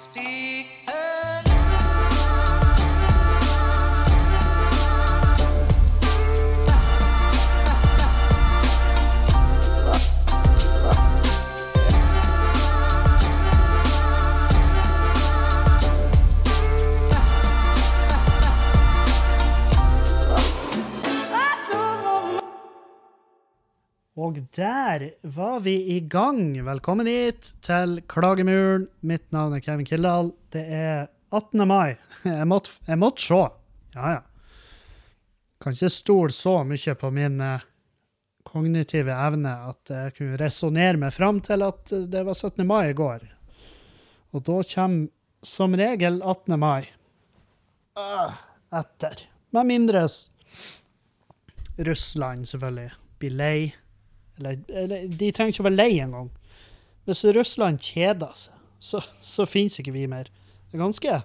Speak Og der var vi i gang. Velkommen hit til Klagemuren. Mitt navn er Kevin Kildahl. Det er 18. mai. Jeg måtte, jeg måtte se. Ja, ja. Kan ikke stole så mye på min eh, kognitive evne at jeg kunne resonnere meg fram til at det var 17. mai i går. Og da kommer som regel 18. mai øh, etter. Med mindre Russland selvfølgelig blir lei. Eller, eller de trenger ikke å være lei engang. Hvis Russland kjeder seg, så, så finnes ikke vi mer. Det er ganske,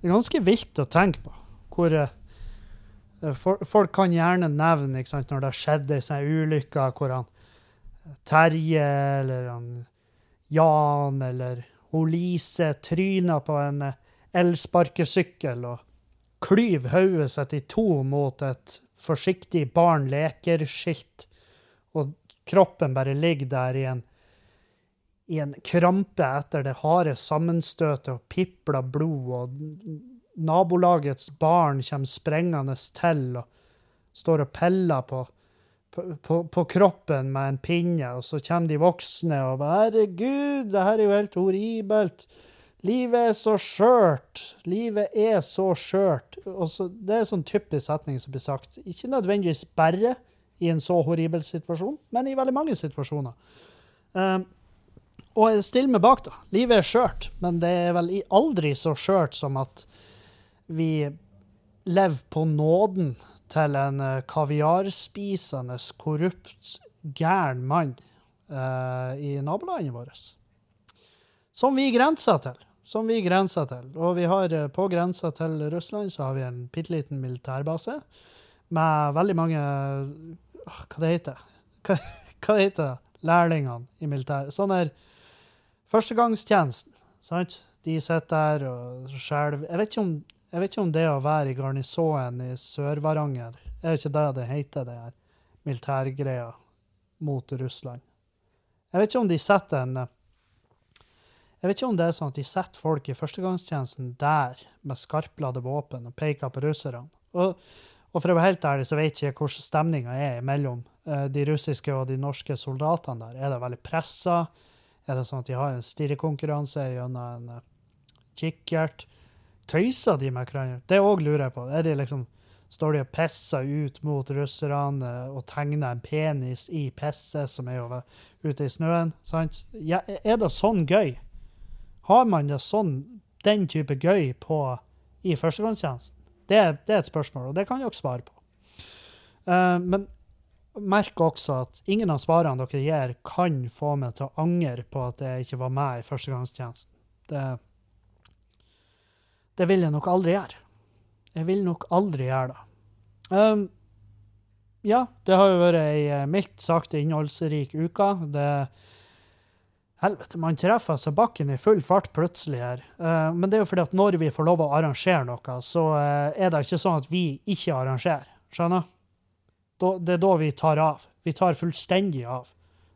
det er ganske vilt å tenke på. Hvor eh, for, Folk kan gjerne nevne ikke sant, når det har skjedd ei sånn ulykke hvor han Terje eller han Jan eller hun Lise tryner på en eh, elsparkesykkel og klyver hodet sitt i to mot et forsiktig barn leker-skilt og kroppen bare ligger der i en, i en krampe etter det harde sammenstøtet og pipler blod, og nabolagets barn kommer sprengende til og står og peller på, på, på, kroppen med en pinne, og så kommer de voksne og bare 'Herregud, det her er jo helt horribelt'. Livet er så skjørt. Livet er så skjørt. Det er en sånn typisk setning som blir sagt. Ikke nødvendigvis bare i en så horribel situasjon, men i veldig mange situasjoner. Um, og jeg stiller meg bak, da. Livet er skjørt, men det er vel aldri så skjørt som at vi lever på nåden til en eh, kaviarspisende, korrupt, gæren mann uh, i nabolandet vårt. Som vi grenser til. Som vi grenser til. Og vi har eh, på grensa til Russland så har vi en bitte liten militærbase med veldig mange Hva det heter Hva, hva det heter lærlingene i militæret? Sånn der Førstegangstjenesten, sant? De sitter der og skjelver. Jeg, vet ikke om- jeg vet ikke om det å være i garnisonen i Sør-Varanger Er ikke det det heter, det her militærgreia mot Russland? Jeg vet ikke om de setter en jeg vet ikke om det er sånn at de setter folk i førstegangstjenesten der med skarpladde våpen og peker på russerne. Og, og for å være helt ærlig så vet jeg ikke hvordan stemninga er mellom eh, de russiske og de norske soldatene der. Er det veldig pressa? Er det sånn at de har en stirrekonkurranse gjennom en eh, kikkert? Tøyser de med hverandre? Det òg lurer jeg på. Er de liksom, står de og pisser ut mot russerne eh, og tegner en penis i pisset som er over, ute i snøen? Sant? Ja, er det sånn gøy? Har man det sånn, den type gøy på, i førstegangstjenesten? Det, det er et spørsmål, og det kan dere svare på. Uh, men merk også at ingen av svarene dere gir, kan få meg til å angre på at jeg ikke var med i førstegangstjenesten. Det, det vil jeg nok aldri gjøre. Jeg vil nok aldri gjøre det. Um, ja, det har jo vært ei eh, mildt sagt innholdsrik uke. Det Helvete, man treffer altså bakken i full fart plutselig her. Uh, men det er jo fordi at når vi får lov å arrangere noe, så uh, er det ikke sånn at vi ikke arrangerer. Skjønner? Da, det er da vi tar av. Vi tar fullstendig av.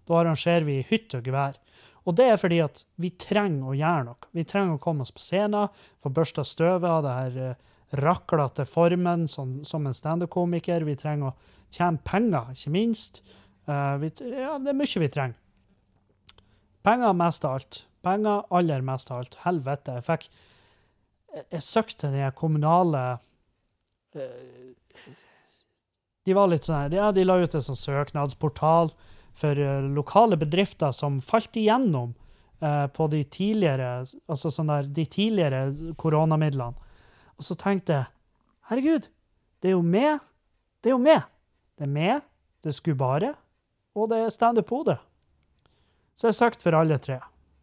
Da arrangerer vi hytte hytt og gevær. Og det er fordi at vi trenger å gjøre noe. Vi trenger å komme oss på scenen, få børsta støvet av det her uh, raklete formen som, som en standup-komiker. Vi trenger å tjene penger, ikke minst. Vi, ja, det er mye vi trenger. Penger mest av alt. Penger aller mest av alt. Helvete. Jeg fikk Jeg, søkte den kommunale eh, De var litt sånn Ja, de la ut en sånn søknadsportal for eh, lokale bedrifter som falt igjennom eh, på de tidligere Altså sånn der De tidligere koronamidlene. Og så tenkte jeg Herregud, det er jo med. Det er jo med. Det er med, det er Skubare, og det er Standup Bodø. Så jeg søkte for alle tre.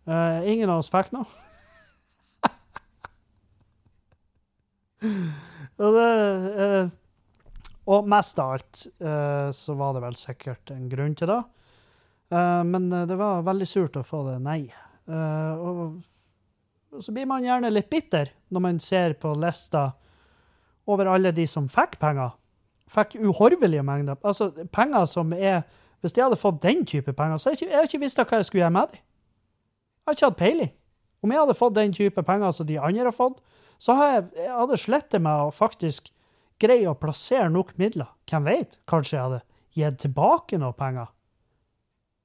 Uh, ingen av oss fikk noe. og, det, eh, og mest av alt eh, så var det vel sikkert en grunn til det. Men det var veldig surt å få det nei. Og så blir man gjerne litt bitter når man ser på lista over alle de som fikk penger. Fikk uhorvelige mengder. Altså penger som er Hvis jeg hadde fått den type penger, så hadde jeg ikke, ikke visst hva jeg skulle gjøre med dem. Jeg har ikke hatt peiling. Om jeg hadde fått den type penger som de andre har fått, så hadde jeg, jeg hadde slettet meg å faktisk greie å plassere nok midler. Hvem vet? Kanskje jeg hadde gitt tilbake noe penger.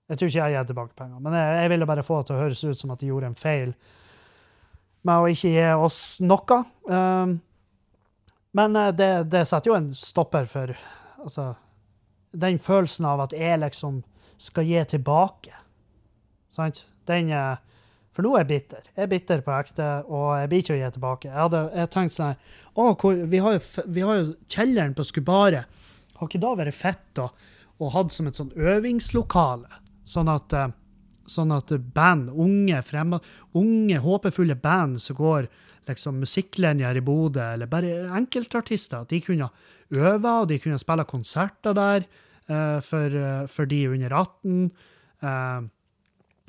Jeg tror ikke jeg har gitt tilbake penger, men jeg, jeg, ville bare få det til å høres ut som at de gjorde en feil med å ikke gi oss noe. Um, men uh, det, det, setter jo en stopper for altså, den følelsen av at jeg liksom skal gi tilbake. Sant? Den uh, For nå er jeg bitter. Jeg er bitter på ekte, og jeg blir ikke å gi tilbake. Jeg hadde jeg tenkt sånn her hvor, vi, har jo, vi, har jo, kjelleren på Skubaret. Har ikke da vært fett å, å ha som et sånn øvingslokale? Sånn at uh, sånn at band, unge, fremme, unge, håpefulle band som går liksom musikklinjer i Bodø, eller bare enkeltartister, at de kunne øve, og de kunne spille konserter der for, uh, for, de under 18. Uh,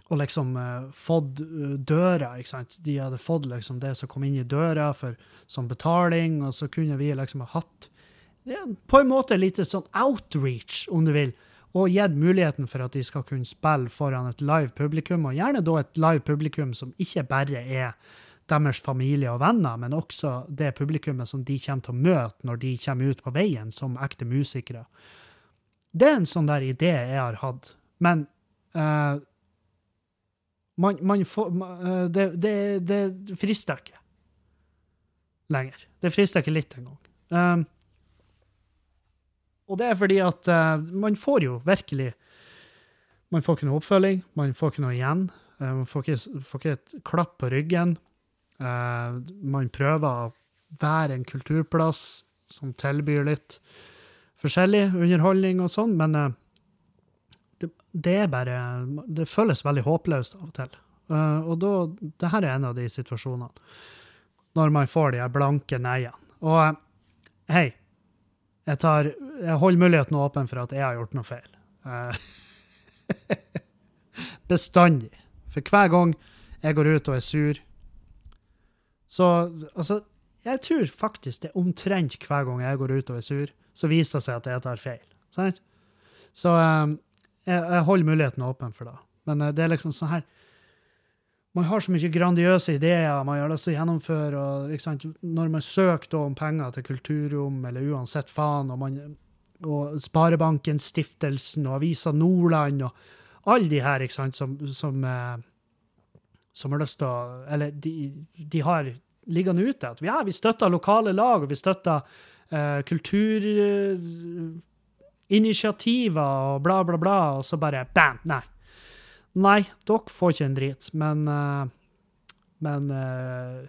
og liksom fått døra, ikke sant. De hadde fått liksom det som kom inn i døra for, som betaling, og så kunne vi liksom ha hatt ja, på en måte litt sånn outreach, om du vil og gitt muligheten for at de skal kunne spille foran et live publikum, og gjerne da et live publikum som ikke bare er deres familie og venner, men også det publikummet som de kommer til å møte når de kommer ut på veien som ekte musikere. Det er en sånn der idé jeg har hatt, men uh, man, man får, man, det, det, det, frister ikke lenger. Det frister ikke litt engang. Um, og det er fordi at uh, man får jo virkelig Man får ikke noe oppfølging, man får ikke noe igjen. Uh, man får ikke, får ikke, et klapp på ryggen. Uh, man prøver å være en kulturplass som tilbyr litt forskjellig underholdning og sånn, men det, det, er bare Det føles veldig håpløst av og til. og da det her er en av de situasjonene. Når man får de blanke nei-ene. Og hei, jeg, tar, jeg holder muligheten åpen for at jeg har gjort noe feil. Bestandig. For hver gang jeg går ut og er sur, så Altså, jeg tror faktisk det er omtrent hver gang jeg går ut og er sur, så viser det seg at jeg tar feil. Sant? Så um, jeg, jeg, holder muligheten åpen for det. Men uh, det er liksom sånn her man har så mye grandiøse ideer man har lyst til å gjennomføre. og Når man søker om penger til kulturrom, eller uansett faen, og, man, og Sparebanken, Stiftelsen og Avisa Nordland og alle de her ikke sant, som, som, uh, som har lyst til å Eller de, de har liggende ute at ja, vi støtter lokale lag, og vi støtter uh, kulturinitiativer og bla, bla, bla, og så bare bam! Nei. Nei, dere får ikke en drit, men uh, Men uh,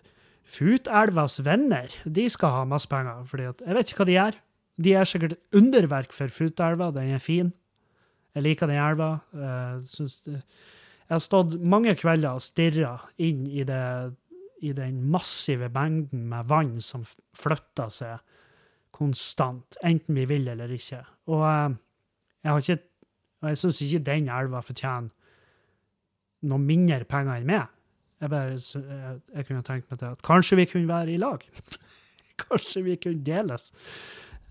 Futelvas venner, de skal ha masse penger. at, Jeg vet ikke hva de gjør. De er sikkert underverk for Futelva. Den er fin. Jeg liker den elva. Uh, det, jeg har stått mange kvelder og stirra inn i, det, i den massive mengden med vann som flytter seg konstant, enten vi vil eller ikke. Og uh, jeg har ikke og jeg syns ikke den elva fortjener noe mindre penger enn meg. Jeg, bare, jeg, jeg kunne tenkt meg til at kanskje vi kunne være i lag. kanskje vi kunne deles.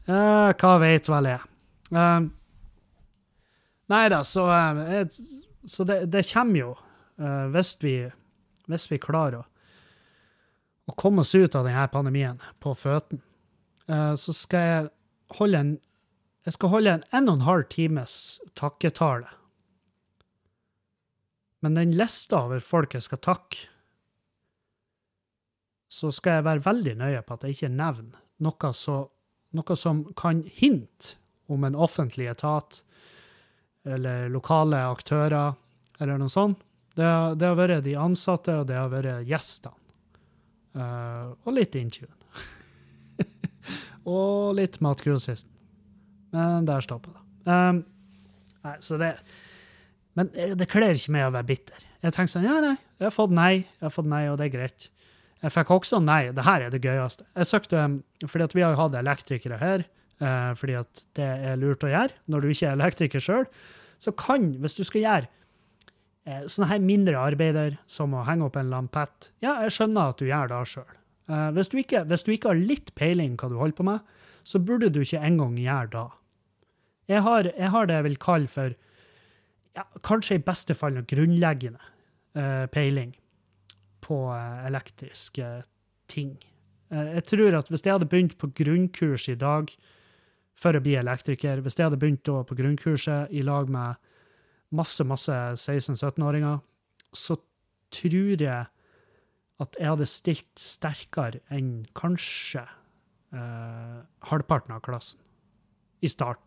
Uh, hva vet vel jeg. Uh, nei da, så, uh, så det, det, kommer jo, hvis vi, hvis, vi, klarer å, å, komme oss ut av denne pandemien på føttene, så skal jeg holde en jeg skal holde en en og en halv times takketale men den lista over folk jeg skal takke, så skal jeg være veldig nøye på at jeg ikke nevner noe, så, noe som kan hinte om en offentlig etat eller lokale aktører eller noe sånt. Det, det har vært de ansatte, og det har vært gjestene. Uh, og litt Intune. og litt Matgrossisten. Men der stopper det. Um, nei, så det men det kler ikke meg å være bitter. Jeg tenker sånn, ja, nei, jeg har fått nei, jeg har fått nei, og det er greit. Jeg fikk også nei. Det her er det gøyeste. Jeg søkte, fordi at Vi har jo hatt elektrikere her, eh, fordi at det er lurt å gjøre når du ikke er elektriker sjøl. Så kan, hvis du skal gjøre Eh, sånne her mindre arbeider, som å henge opp en lampett, ja, jeg skjønner at du gjør det sjøl. Eh, hvis, hvis du ikke har litt peiling hva du holder på med, så burde du ikke engang gjøre det. Jeg har, jeg har det jeg vil kalle for ja, kanskje i beste fall noe grunnleggende eh, peiling på eh, elektriske ting. Eh, jeg tror at hvis jeg hadde begynt på grunnkurs i dag for å bli elektriker, hvis jeg hadde begynt på grunnkurset i lag med masse, masse 16-17-åringer, så tror jeg at jeg hadde stilt sterkere enn kanskje eh, halvparten av klassen i starten.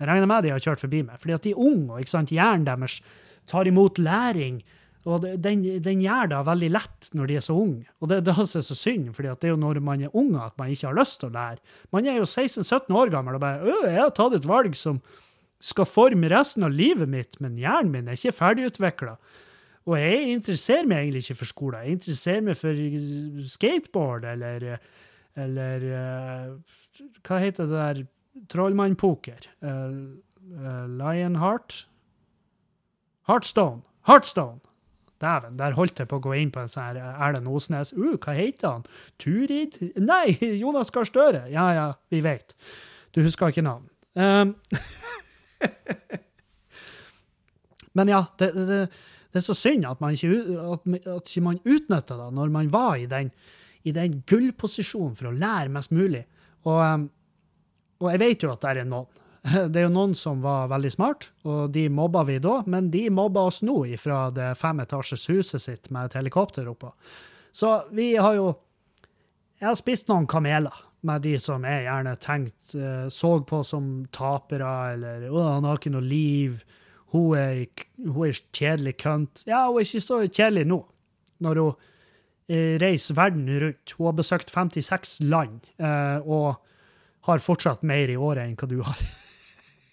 Jeg regner med de har kjørt forbi meg, fordi at de er unge, og ikke sant, hjernen deres tar imot læring. Og den, den gjør det veldig lett når de er så unge. Og det, det er så synd, fordi det er jo når man er ung at man ikke har lyst til å lære. Man er jo 16-17 år gammel og bare øh, 'Jeg har tatt et valg som skal forme resten av livet mitt, men hjernen min er ikke ferdigutvikla'. Og jeg interesserer meg egentlig ikke for skolen. Jeg interesserer meg for skateboard eller, eller Hva heter det der Trollmannpoker. Uh, uh, Lionheart? Heartstone. Heartstone! Dæven, der holdt jeg på å gå inn på en sånn Erlend Osnes. Uh, hva heter han? Turid? Nei, Jonas Gahr Støre! Ja ja, vi vet. Du husker ikke navn. Um, Men ja, det, det, det, er så synd at man ikke, at, at man utnytta det når man var i den, i den gullposisjonen for å lære mest mulig. Og um, og jeg vet jo at det er noen. Det er jo noen som var veldig smart, og de mobba vi da, men de mobba oss nå fra det femetasjes huset sitt med et helikopter oppå. Så vi har jo Jeg har spist noen kameler med de som jeg gjerne tenkt uh, så på som tapere, eller 'Å, han har ikke noe liv', hun er, hun er kjedelig kønt. Ja, hun er ikke så kjedelig nå, når hun uh, reiser verden rundt. Hun har besøkt 56 land, uh, og har fortsatt mer i året enn hva du har.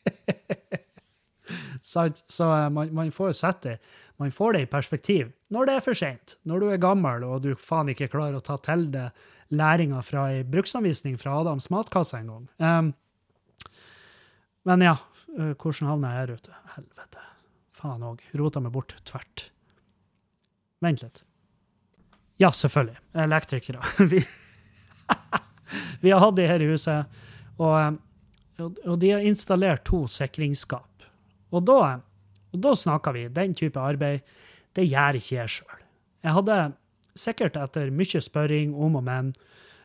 så, så eh, man, man, får sette man får det i perspektiv når det er for seint. Når du er gammel og du faen ikke klarer å ta til deg læringa fra ei bruksanvisning fra Adams matkasse en gang. Um, men ja, hvordan havna jeg her ute? Helvete. Faen òg. Rota meg bort tvert. Vent litt. Ja, selvfølgelig. Elektrikere. Vi vi har hatt de her i huset, og, og de har installert to sikringsskap. Og da, og da snakker vi den type arbeid. Det gjør ikke jeg sjøl. Jeg hadde sikkert etter mye spørring om og men,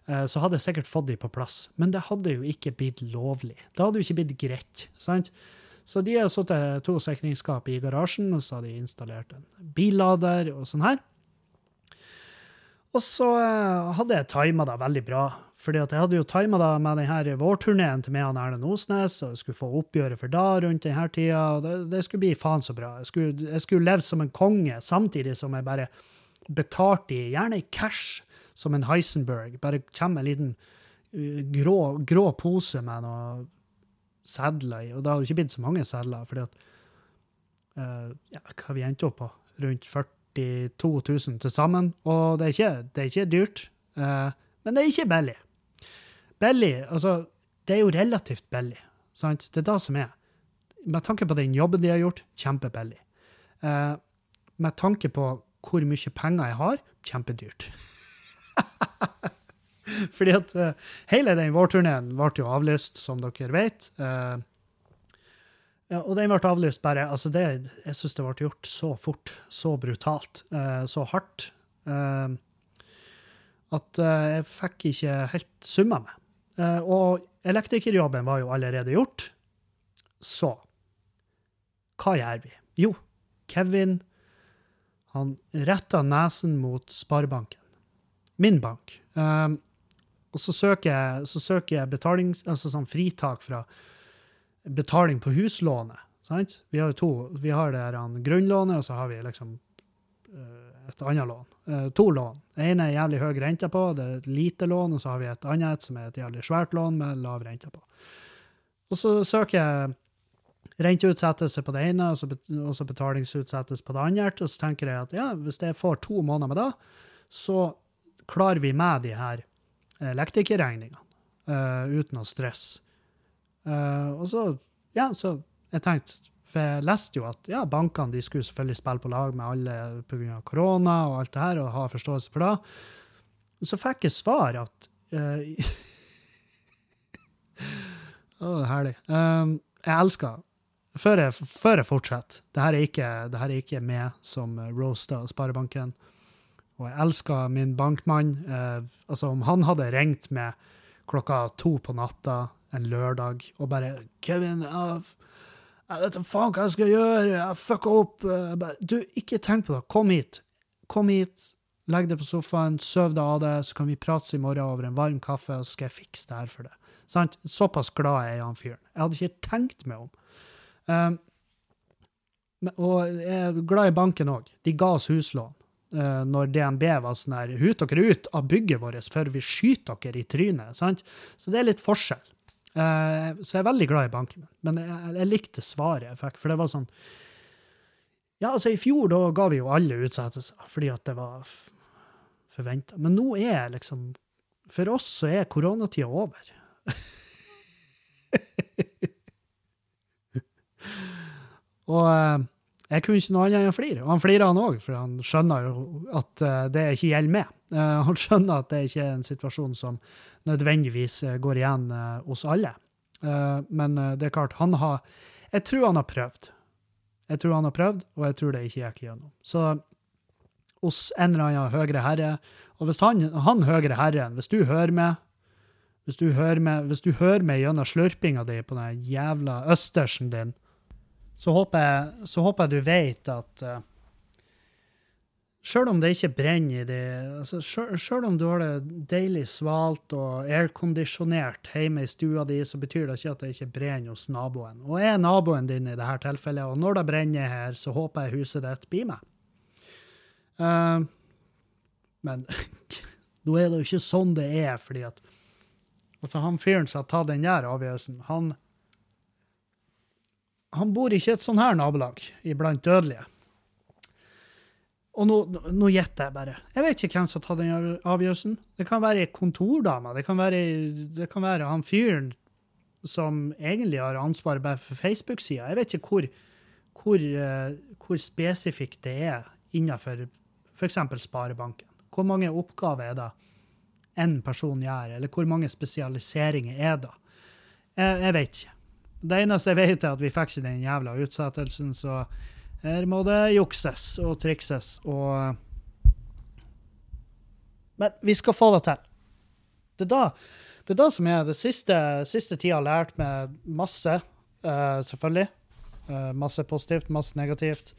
eh, så hadde jeg sikkert fått de på plass. Men det hadde jo ikke blitt lovlig. Det hadde jo ikke blitt greit. sant? Så de har satt to sikringsskap i garasjen, og så har de installert en billader og sånn her. Og så eh, hadde jeg tima det veldig bra. Fordi at jeg hadde jo tima det med denne vårturneen til meg og Erlend Osnes, og jeg skulle få oppgjøret for da rundt denne tida. og det, det, skulle bli faen så bra. Jeg skulle, jeg skulle leve som en konge, samtidig som jeg bare betalte i, gjerne i cash, som en Heisenberg. Bare kommer en liten uh, grå, grå, pose med noe sedler i. Og det hadde ikke blitt så mange sedler, fordi at uh, ja, Hva vi endte opp på? Rundt 42 000 til sammen. Og det er ikke, det er ikke dyrt, uh, men det er ikke billig billig Altså, det er jo relativt billig. Sant? Det er det som er. Med tanke på den jobben de har gjort, kjempebillig. Uh, med tanke på hvor mye penger jeg har, kjempedyrt. Fordi at uh, hele den vårturneen ble jo avlyst, som dere vet. Uh, ja, og den ble avlyst bare altså det, Jeg syns det ble gjort så fort, så brutalt, uh, så hardt, at jeg fikk ikke helt summa meg. Og elektrikerjobben var jo allerede gjort. Så hva gjør vi? Jo, Kevin han retta nesen mot Sparebanken. Min bank. Um, og så søker jeg, så søker jeg altså sånn fritak fra betaling på huslånet. Sant? Vi har to. Vi har det her, grunnlånet, og så har vi liksom uh, et annet lån. Uh, to lån. Det ene er jævlig høy rente på, det er et lite lån, og så har vi et annet som er et jævlig svært lån med lav rente på. Og så søker jeg renteutsettelse på det ene, og så, betalingsutsettelse på det andre. Og så tenker jeg at ja, hvis jeg får to måneder med det, så klarer vi med de her elektrikerregningene uh, uten noe stress. Uh, og så, ja, så jeg tenkte For jeg leste jo at ja, bankene de skulle selvfølgelig spille på lag med alle pga. korona og alt det her, og ha forståelse for det. Så fikk jeg svar at uh, Å, herlig. Um, jeg elsker før jeg, før jeg fortsetter det her, er ikke, det er ikke meg som roaster Sparebanken. Og jeg elsker min bankmann. Eh, altså, om han hadde ringt med klokka to på natta en lørdag og bare 'Kevin, jeg, jeg vet da faen hva jeg skal gjøre. Jeg fucka opp.' Bare, du, ikke tenk på det. Kom hit. Kom hit. Legg deg på sofaen, søv deg av det, så kan vi prate i morgen over en varm kaffe, og så skal jeg fikse det her for deg. Sant? Såpass glad er jeg i han fyren. Jeg hadde ikke tenkt meg om. Um, og jeg er glad i banken òg. De ga oss huslån uh, når DNB var sånn her Hut dere ut av bygget vårt før vi skyter dere i trynet. sant? Så det er litt forskjell. Uh, så jeg er veldig glad i banken. Men jeg, jeg likte svaret jeg fikk, for det var sånn Ja, altså, i fjor da ga vi jo alle utsettelser fordi at det var forventa. Men nå er liksom For oss så er koronatida over. Og uh, jeg kunne ikke noe annet enn å flire. Og han flirer, han òg, for han skjønner jo at uh, det ikke gjelder meg. Uh, han skjønner at det ikke er en situasjon som nødvendigvis går igjen hos alle. men det er klart, han har Jeg tror han har prøvd. Jeg tror han har prøvd, og jeg tror det ikke gikk gjennom. Så hos en eller annen høyere herre Og hvis han, han høyere herren, hvis du hører meg hvis du hører meg, hvis du hører meg gjennom slurpinga di på den jævla østersen din, så håper jeg, så håper jeg du vet at uh, Sjøl om det ikke brenner i det, altså Sjøl om du har det deilig svalt og airkondisjonert hjemme i stua di, så betyr det ikke at det ikke brenner hos naboen. Og er naboen din i dette tilfellet, og når det brenner her, så håper jeg huset ditt blir med. Uh, men nå er det jo ikke sånn det er, fordi at altså han fyren som har tatt den der avgjørelsen, han han bor ikke i et sånn her nabolag iblant dødelige. Og nå, nå gjetter jeg bare. Jeg vet ikke hvem som har tatt den avgjørelsen. Det kan være kontordama. Det kan være, det kan være han fyren som egentlig har ansvaret bare for Facebook-sida. Jeg vet ikke hvor, hvor, uh, hvor spesifikt det er innenfor f.eks. Sparebanken. Hvor mange oppgaver er det én person gjør, eller hvor mange spesialiseringer er det? Jeg, jeg vet ikke. Det eneste jeg vet, er at vi fikk ikke den jævla utsettelsen, så her må det jukses og trikses og Men vi skal få det til. Det er da, det er da som er det siste, siste tida har lært meg masse, uh, selvfølgelig. Uh, masse positivt, masse negativt.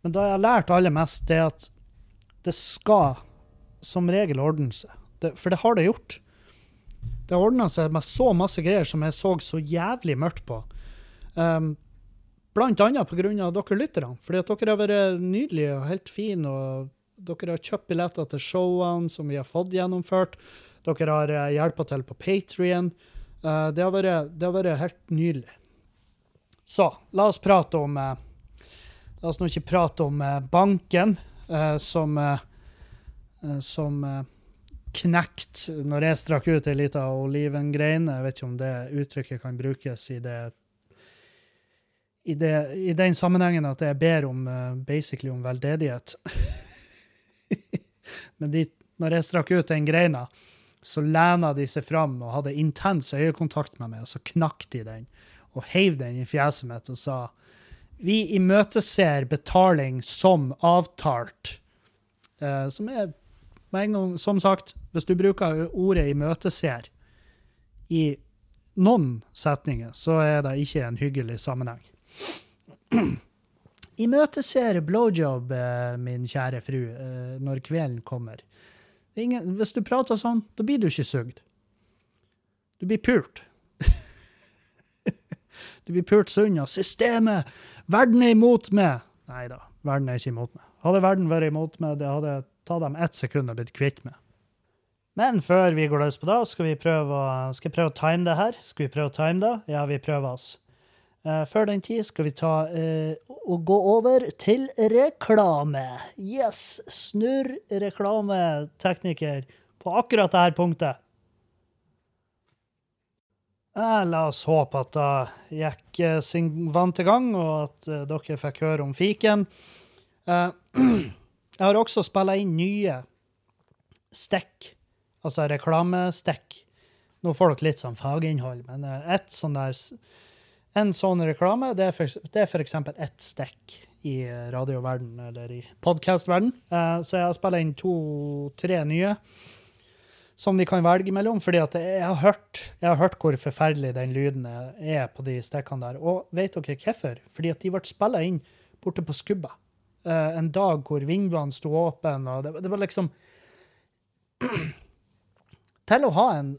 Men da jeg har lært aller mest, det er at det skal som regel ordne seg. Det, for det har det gjort. Det ordna seg med så masse greier som jeg så så jævlig mørkt på. Um, blant annet pga. dere lytterne. Fordi at dere har vært nydelige og helt fine. og Dere har kjøpt billetter til showene som vi har fått gjennomført. Dere har hjelpa hjulpet til på Patrion. Uh, det, det, har vært helt nydelig. Så la oss prate om uh, La oss nå ikke prate om uh, banken som som knekt når jeg strakk ut ei lita olivengrein. Jeg vet ikke om det uttrykket kan brukes i det i, det, i den sammenhengen at jeg ber om uh, basically om veldedighet. Men de, når jeg strakk ut den greina, så lena de seg fram og hadde intens øyekontakt med meg, og så knakk de den og heiv den i fjeset mitt og sa vi imøteser betaling som avtalt. Eh, som er med en gang, som sagt, hvis du bruker ordet 'imøteser' i noen setninger, så er det ikke en hyggelig sammenheng. Imøteser blowjob, eh, min kjære fru, eh, når kvelden kommer. Ingen, hvis du prater sånn, da blir du ikke sugd. Du blir pult. du blir pult sunn av systemet. Verden er imot meg. Nei da, verden er ikke imot meg. Hadde verden vært imot meg, det hadde tatt dem ett sekund og blitt kvitt med. Men før vi går løs på det, skal vi prøve, skal prøve å time det her. Skal vi prøve å time det? Ja, vi prøver oss. Uh, før den tid skal vi ta uh, og gå over til reklame. Yes! Snurr reklametekniker på akkurat dette punktet. La oss håpe at det gikk eh, sin vante gang, og at dere fikk høre om fiken. Jeg har også spilla inn nye stikk, altså reklamestikk. Nå får dere litt sånn faginnhold, men eh, et sånn der En sånn reklame, det er for, eksempel ett stikk i radioverden, eller i podkastverden. Eh, så jeg har spilt inn to-tre nye som de kan velge mellom. fordi jeg har hørt, jeg har hørt hvor forferdelig den lyden er på de stikkene der. Og vet dere hvorfor? Fordi at de ble spilla inn borte på Skubba. Eh, en dag hvor vinduene sto åpne, og det, det var liksom Til å ha en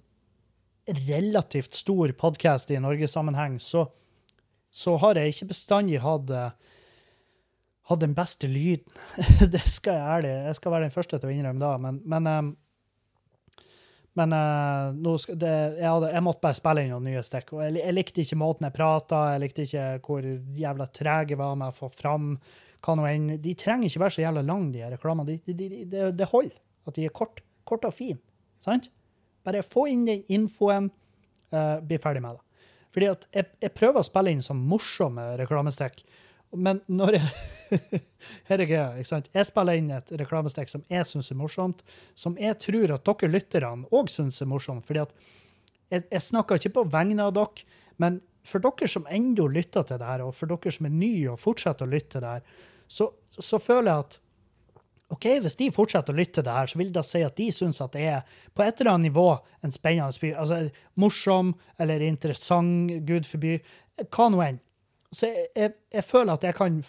relativt stor podkast i Norgesammenheng, så, så har jeg ikke bestandig hatt hadde den beste lyden. det skal jeg ærlig Jeg skal være den første til å innrømme da, men, men eh, men eh, skal det, jeg, hadde, jeg måtte bare spille inn noen nye stikk. Jeg, jeg likte ikke måten jeg prata, jeg likte ikke hvor jævla treg jeg var med å få fram hva nå enn. De trenger ikke være så jævla lange, de reklamene. Det De, de, de, det, det holder at de er kort, kort og fine. Sant? Bare få inn den infoen, uh, bli ferdig med det. Fordi at jeg, jeg prøver å spille inn sånn morsomme reklamestikk, men når jeg Her er greia, ikke sant? Jeg spiller inn et reklamestikk som jeg syns er morsomt, som jeg tror at dere lytterne òg syns er morsomt. fordi at jeg, jeg snakker ikke på vegne av dere, men for dere som ennå lytter til det her, og for dere som er nye og fortsetter å lytte til det her, så, så føler jeg at OK, hvis de fortsetter å lytte til det her, så vil det si at de syns at det er på et eller annet nivå en spennende by. Altså morsom eller interessant, gud forby, hva nå enn. Så jeg, jeg, jeg føler at jeg kan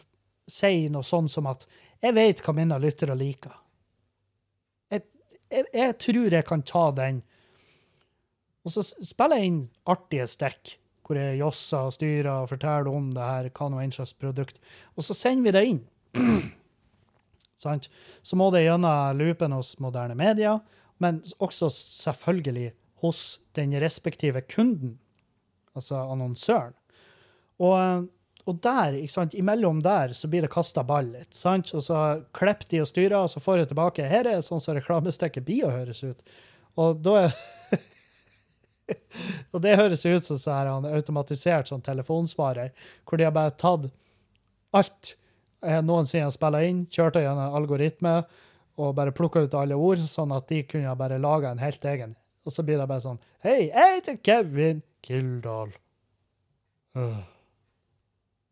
si noe sånn som at jeg vet hva mine lyttere liker. Jeg, jeg, tror jeg kan ta den. Og så spiller jeg inn artige stikk, hvor jeg josser og styrer og forteller om det her, hva nå enn slags produkt. Og så sender vi det inn. Sant? Så må det gjennom loopen hos moderne media, men også selvfølgelig hos den respektive kunden, altså annonsøren. Og, og der, ikke sant, imellom der, så blir det kasta ball litt. sant? Og så klipper de og styrer, og så får de tilbake Her er sånn som reklamestikket blir å høres ut. Og da er Og det høres ut som så her, han automatisert sånn telefonsvarer, hvor de har bare tatt alt jeg noensinne har spilla inn, kjørte gjennom algoritme og bare plukka ut alle ord, sånn at de kunne bare laga en helt egen. Og så blir det bare sånn Hei, jeg heter Kevin Kildahl. Uh.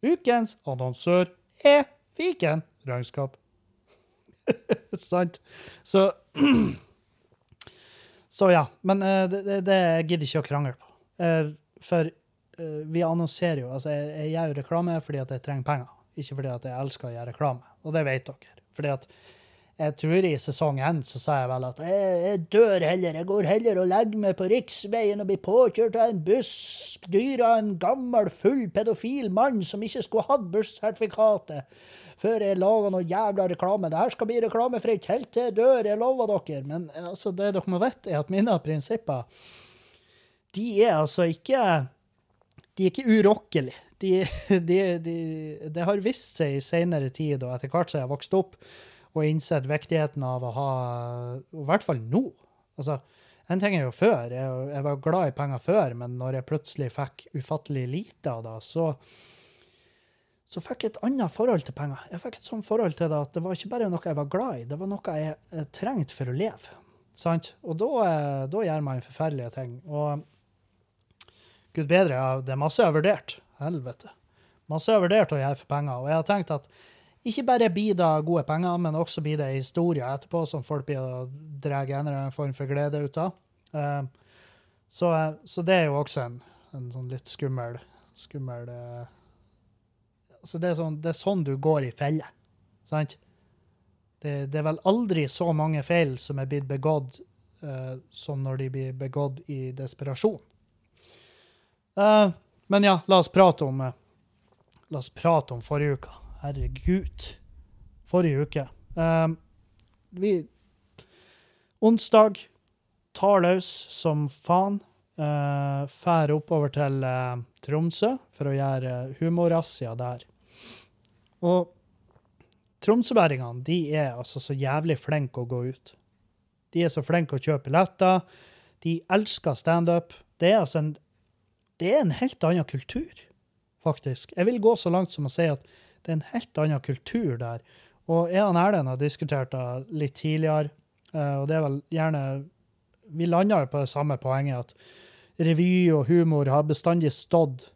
Ukens annonsør er Fiken regnskap. Sant? Så Så ja. Men uh, det, det, gidder ikke å krangle på. Uh, for eh, vi annonserer jo Altså, jeg, jeg gjør reklame fordi at jeg trenger penger, ikke fordi at jeg elsker å gjøre reklame. Og det vet dere. Fordi at jeg tror i sesong én så sa jeg vel at jeg, jeg dør heller. Jeg går heller og legger meg på riksveien og blir påkjørt av en buss dyr av en gammel, full pedofil mann som ikke skulle hatt bussertifikatet før jeg laga noe jævla reklame. Det her skal bli reklamefritt helt til jeg dør, jeg lover dere. Men altså, det dere må vite, er at mine prinsipper de er altså ikke De er ikke urokkelige. De, de, de, det har vist seg i senere tid, og etter hvert som jeg har vokst opp og innsett viktigheten av å ha I hvert fall nå. Altså, en ting er jo før. Jeg, jeg var glad i penger før, men når jeg plutselig fikk ufattelig lite av det, så så fikk jeg et annet forhold til penger. Jeg fikk et sånt forhold til det at det var ikke bare noe jeg var glad i, det var noe jeg, jeg trengte for å leve. Sant? Og da, eh, da gjør man forferdelige ting. Og gud bedre, det er masse jeg har vurdert. Helvete. Masse jeg har vurdert å gjøre for penger. Og jeg har tenkt at ikke bare blir det gode penger, men også blir det historier etterpå som folk blir å dra en eller annen form for glede ut av. Eh, Så, så det er jo også en, en sånn litt skummel, skummel eh, så det er, sånn, det er sånn du går i felle. Sant? Det, det er vel aldri så mange feil som er blitt begått eh, som når de blir begått i desperasjon. Eh, men ja, la oss prate om eh, La oss prate om forrige uke. Herregud. Forrige uke. Um, vi Onsdag tar løs som faen. Uh, Fær oppover til uh, Tromsø for å gjøre humorrazzia der. Og tromsøværingene de er altså så jævlig flinke å gå ut. De er så flinke å kjøpe billetter. De elsker standup. Det er altså en det er en helt annen kultur, faktisk. Jeg vil gå så langt som å si at det er en helt annen kultur der. Og jeg og Erlend har diskutert det litt tidligere, eh, og det er vel gjerne Vi landa jo på det samme poenget, at revy og humor har bestandig stått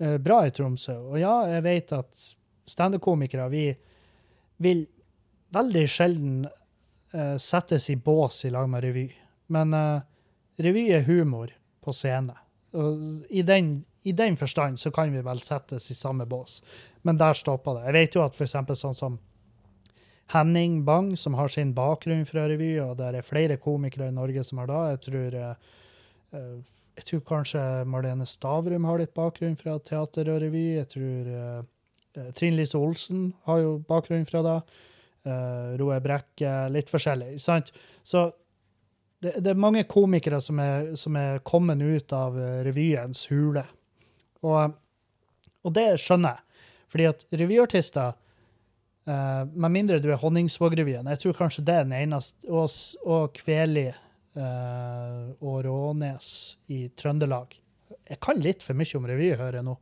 eh, bra i Tromsø. Og ja, jeg vet at standup-komikere, vi vil veldig sjelden eh, settes i bås i lag med revy. Men revy er humor på scene. I den, i den forstand så kan vi vel settes i samme bås. Men der stopper det. Jeg vet jo at f.eks. sånn som Henning Bang, som har sin bakgrunn fra revy, og det er flere komikere i Norge som har da, Jeg tror, eh, eh, jeg tror kanskje Marlene Stavrum har litt bakgrunn fra teater og revy. Jeg tror eh Trine Lise Olsen har jo bakgrunn fra det. Uh, Roe Brekke, litt forskjellig. sant? Så det, det, er mange komikere som er, som er kommet ut av revyens hule. Og, og det skjønner jeg. Fordi at revyartister eh, med mindre du er Honningsvåg-revyen. Jeg tror kanskje det er den eneste. Og, og Kveli eh, og Rånes i Trøndelag. Jeg kan litt for mye om revy, hører jeg nå.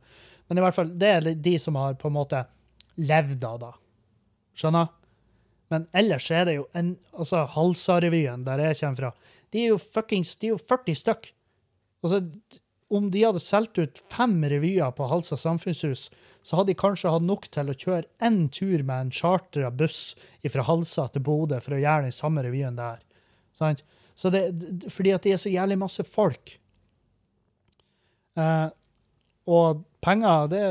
Men i hvert fall, det er de som har på en måte levd av det. Skjønner? Men ellers er det jo en, altså Halsa-revyen, der jeg kommer fra, de er jo fuckings de er jo 40 stykk. Altså, om de hadde solgt ut fem revyer på Halsa samfunnshus, så hadde de kanskje hatt nok til å kjøre én tur med en chartra buss fra Halsa til Bodø for å gjøre den samme revyen der. Sant? Så det, fordi at det er så jævlig masse folk. Eh, og penger, det,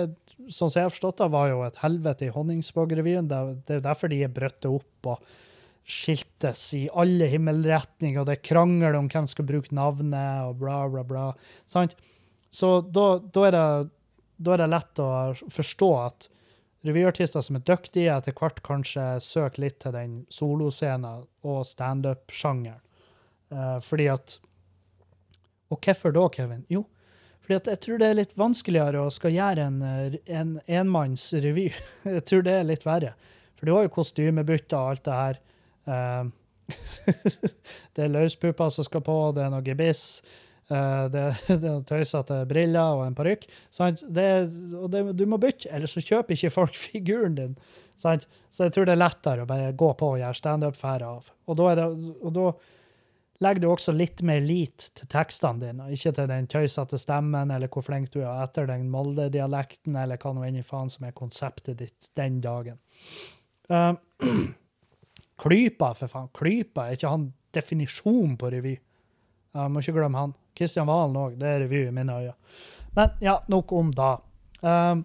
sånn som jeg har forstått det, var jo et helvete i Honningsvåg-revyen. Det, det, er derfor de er brøtte opp og skiltes i alle himmelretninger, og det er krangel om hvem skal bruke navnet, og bla, bla, bla. Sant? Så da, da, er det, da, er det, lett å forstå at revyartister som er dyktige, etter hvert kanskje søker litt til den soloscenen og standup-sjangeren. Uh, fordi at Og hvorfor da, Kevin? Jo, fordi jeg tror det er litt vanskeligere å skal gjøre en, en enmannsrevy. jeg tror det er litt verre. For du har jo kostymebytter og alt det her. Uh, det er løspupper som skal på, det er noe gebiss. Uh, det, er noen tøysete briller og en parykk. Og det, du må bytte, ellers så kjøper ikke folk figuren din. Så jeg tror det er lettere å bare gå på og gjøre standup-fære av. Og da, er det, og da, legger du også litt mer lit til tekstene dine, ikke til den tøysete stemmen eller hvor flink du er etter den Molde-dialekten, eller hva nå enn i faen som er konseptet ditt den dagen. Uh, Klypa, for faen. Klypa er ikke han definisjon på revy. Jeg må ikke glemme han. Kristian Valen òg. Det er revy i mine øyne. Men ja, nok om da. Uh,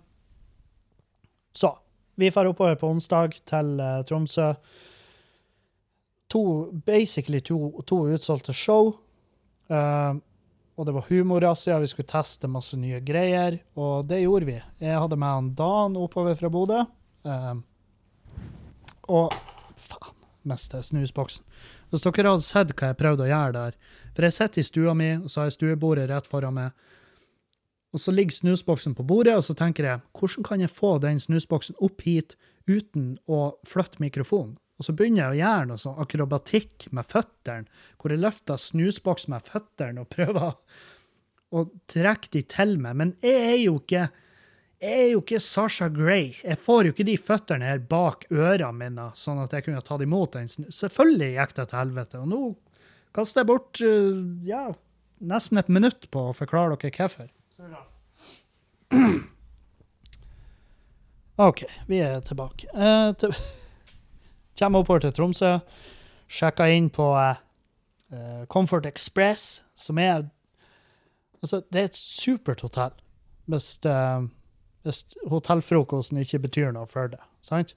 så vi drar oppover på onsdag til uh, Tromsø. To, basically to, to utsolgte show. Uh, og det var humorrazzia, vi skulle teste masse nye greier, og det gjorde vi. Jeg hadde med han Dan oppover fra Bodø. Uh, og faen, miste snusboksen. Hvis dere hadde sett hva jeg prøvde å gjøre der For jeg sitter i stua mi, og så har jeg stuebordet rett foran meg. Og så ligger snusboksen på bordet, og så tenker jeg hvordan kan jeg få den snusboksen opp hit uten å flytte mikrofonen? Og så begynner jeg å gjøre noe sånn akrobatikk med føttene, hvor jeg løfter snusboks med føttene og prøver å trekke de til meg. Men jeg er jo ikke jeg er jo ikke Sasha Gray. Jeg får jo ikke de føttene her bak ørene mine, sånn at jeg kunne tatt imot den. Selvfølgelig gikk det til helvete. Og nå kaster jeg bort uh, ja, nesten et minutt på å forklare dere hvorfor. OK, vi er tilbake. Uh, til Kommer oppover til Tromsø. Sjekka inn på uh, Comfort Express, som er Altså, det er et supert hotell. Hvis uh, hvis hotellfrokosten ikke betyr noe for det. Sant?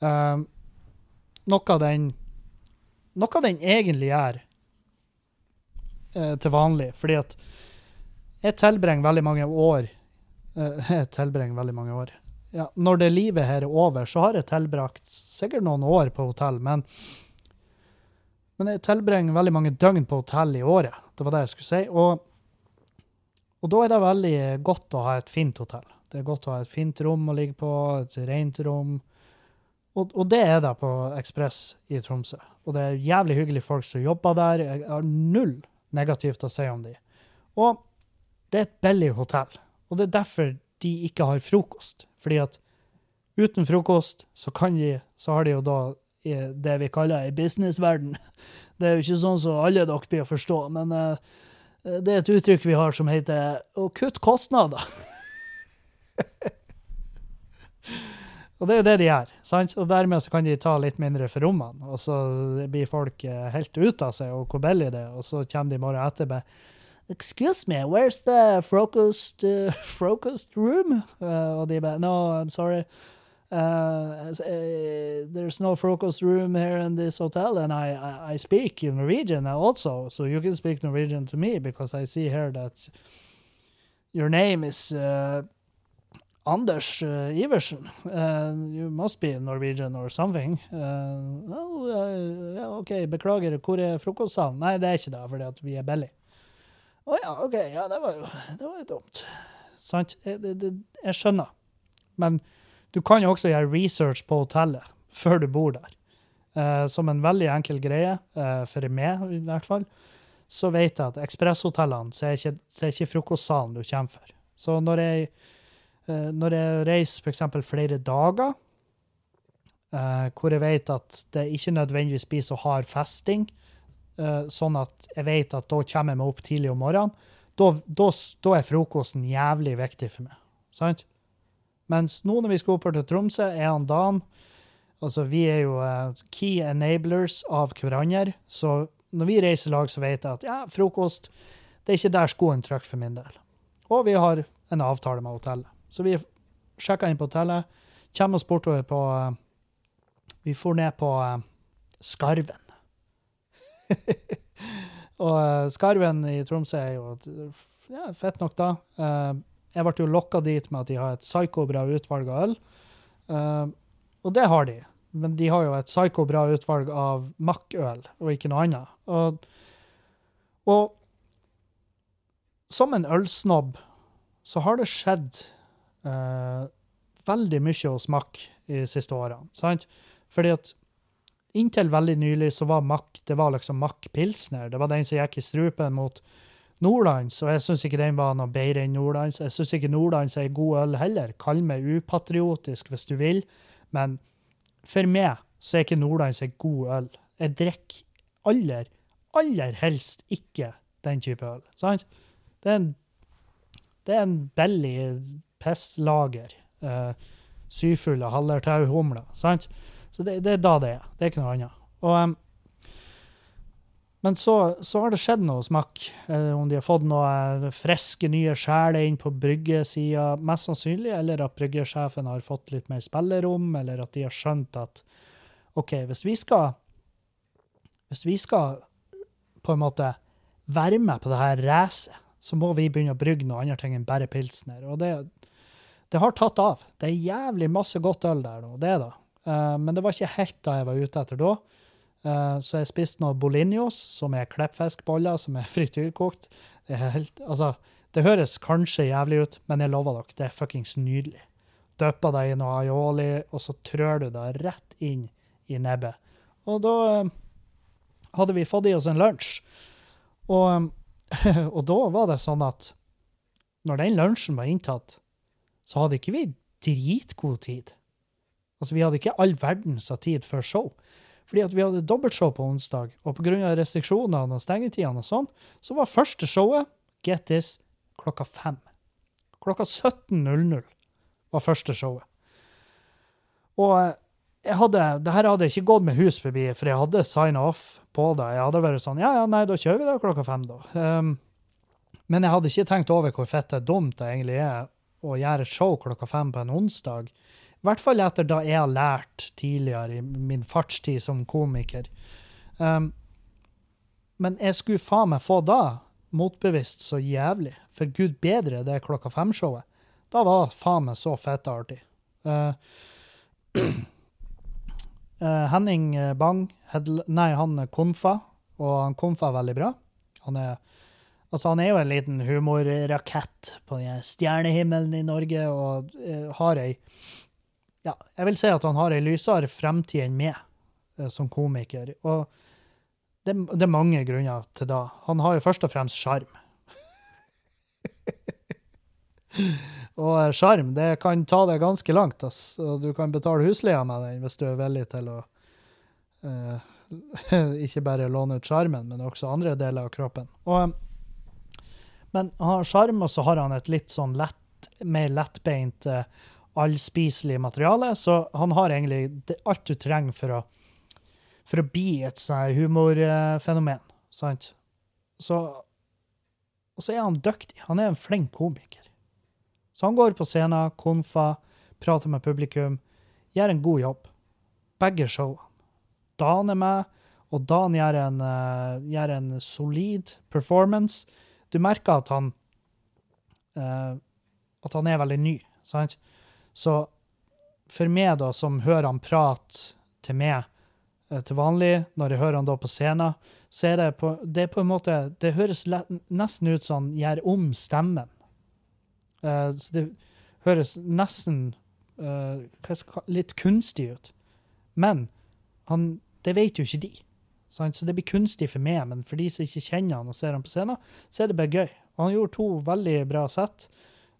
Um, noe den noe den egentlig gjør uh, til vanlig, fordi at jeg tilbringer veldig mange år uh, Jeg tilbringer veldig mange år. Ja, når det livet her er over, så har jeg tilbrakt sikkert noen år på hotell, men men jeg tilbringer veldig mange døgn på hotell i året. Det var det jeg skulle si. Og, og da er det veldig godt å ha et fint hotell. Det er godt å ha et fint rom å ligge på, et rent rom. Og, og det er det på Ekspress i Tromsø. Og det er jævlig hyggelige folk som jobber der. Jeg har null negativt å si om de. Og det er et billig hotell. Og det er derfor de ikke har frokost. Fordi at uten frokost så, kan de, så har de jo da i det vi kaller i businessverden. Det er jo ikke sånn som alle dere blir å forstå, men uh, det er et uttrykk vi har som heter å kutte kostnader. og det er jo det de gjør. sant? Og dermed så kan de ta litt mindre for rommene, og så blir folk uh, helt ute av seg og hvor billig det er, og så kommer de morgenen etterpå. Excuse me, where's the focused, uh, focused room? og de bare No, I'm sorry. Uh, uh, there's no frokost room here in this hotel, and I, I, I, speak Norwegian also, so you can speak Norwegian to me because I see here that your name is uh, Anders uh, Iversen. and you must be Norwegian or something. Uh, oh, ja, OK, beklager, hvor er frokostsalen? Nei, det er ikke det, fordi vi er billige. Å ja, OK, ja, det var jo, det var jo dumt. Sant? Jeg, jeg skjønner. Men du kan jo også gjøre research på hotellet før du bor der. Uh, som en veldig enkel greie, uh, for meg i hvert fall, så vet jeg at ekspresshotellene så er ikke, så er ikke frokostsalen du kommer for. Så når jeg, uh, når jeg reiser f.eks. flere dager, hvor jeg vet at det ikke nødvendigvis blir så hard festing, sånn at jeg vet at da kommer jeg meg opp tidlig om morgenen, da, da, da er frokosten jævlig viktig for meg. Sant? Mens nå når vi skal oppover til Tromsø, er han Dan Altså, vi er jo uh, key enablers av hverandre, så når vi reiser lag, så vet jeg at ja, frokost det er ikke der skoen trykker for min del. Og vi har en avtale med hotellet. Så vi sjekka inn på hotellet, kommer oss bortover på uh, Vi får ned på Skarven. og Skarven i Tromsø er jo ja, fett nok, da. Jeg ble jo lokka dit med at de har et psyko-bra utvalg av øl. Uh, og det har de, men de har jo et psyko-bra utvalg av makkøl og ikke noe annet. Og, og som en ølsnobb så har det skjedd eh, veldig mye hos Mack de siste årene. sant? Fordi at inntil veldig nylig så var Mack det var liksom Mack Pilsner. Det var den som gikk i strupen mot Nordlands, og jeg syns ikke den var noe bedre enn Nordlands. Jeg syns ikke Nordlands er god øl heller. Kall meg upatriotisk hvis du vil, men for meg så er ikke Nordlands en god øl. Jeg drikker aller, aller helst ikke den type øl. Sant? Det er en, det er en billig pisslager. Uh, syfulle hallertauhumler. Sant? Så det, det, er da det er. Det er ikke noe annet. Og um, men så, så, har det skjedd noe smakk. Eh, om de har fått noe eh, friske, nye sjeler inn på bryggesida, mest sannsynlig, eller at bryggesjefen har fått litt mer spillerom, eller at de har skjønt at OK, hvis vi skal Hvis vi skal på en måte være med på det her racet, så må vi begynne å brygge noe annet enn bare pilsner. Og det, det har tatt av. Det er jævlig masse godt øl der nå, det. Uh, men det var ikke helt da jeg var ute etter da. Uh, så jeg spiste noe bolinjos, som er kleppfiskboller som er frityrkokt. Det, er helt, altså, det høres kanskje jævlig ut, men jeg lover dere, det er fuckings nydelig. Dypper deg i noe aioli, og så trør du det rett inn i nebbet. Og da uh, hadde vi fått i oss en lunsj. Og, og, da var det sånn at når den lunsjen var inntatt, så hadde ikke vi dritgod tid. Altså, vi hadde ikke all verdens av tid før show. Fordi at vi hadde dobbeltshow på onsdag, og pga. restriksjonene og stengetidene og sånn, så var første showet, get this, klokka fem. Klokka 17.00 var første showet. Og eh, jeg hadde, det her hadde ikke gått med hus forbi, for jeg hadde signa off på det. Jeg hadde vært sånn Ja, ja, nei, da kjører vi da klokka fem, da. Um, men jeg hadde ikke tenkt over hvor fett det dumt det egentlig er å gjøre et show klokka fem på en onsdag i hvert fall etter da jeg har lært tidligere i min fartstid som komiker. Um, men jeg skulle faen meg få da motbevisst så jævlig. For gud bedre det klokka fem-showet. Da var det faen meg så fett artig. Uh, uh, Henning Bang, nei, han Konfa, og han Konfa er veldig bra. Han er, altså han er jo en liten humorrakett på stjernehimmelen i Norge og uh, har ei ja, jeg vil si at han har ei lysere fremtid enn meg eh, som komiker. Og det, det, er mange grunner til det. Han har jo først og fremst sjarm. Og eh, sjarm, det kan ta deg ganske langt, ass. Du kan betale husleia med den hvis du er villig til å uh, ikke bare låne ut sjarmen, men også andre deler av kroppen. Og, men han har sjarm, og så har han et litt sånn lett, mer lettbeint, eh, allspiselig materiale, så han har egentlig alt du trenger for å, for å bli et sånn her humorfenomen, sant? Så, og så er han dyktig. Han er en flink komiker. Så han går på scenen, konfa, prater med publikum, gjør en god jobb. Begge showene. Dan er med, og Dan gjør en, eh, gjør en solid performance. Du merker at han uh, at han er veldig ny, sant? Så for meg, da, som hører han prate til meg eh, til vanlig, når jeg hører han da på scenen, så er det på, det er på en måte Det høres lett, nesten ut som han gjør om stemmen. Uh, så det høres nesten uh, litt kunstig ut. Men han, det vet jo ikke de. Sant? Så det blir kunstig for meg, men for de som ikke kjenner han og ser han på scenen, så er det bare gøy. Og han gjorde to veldig bra sett.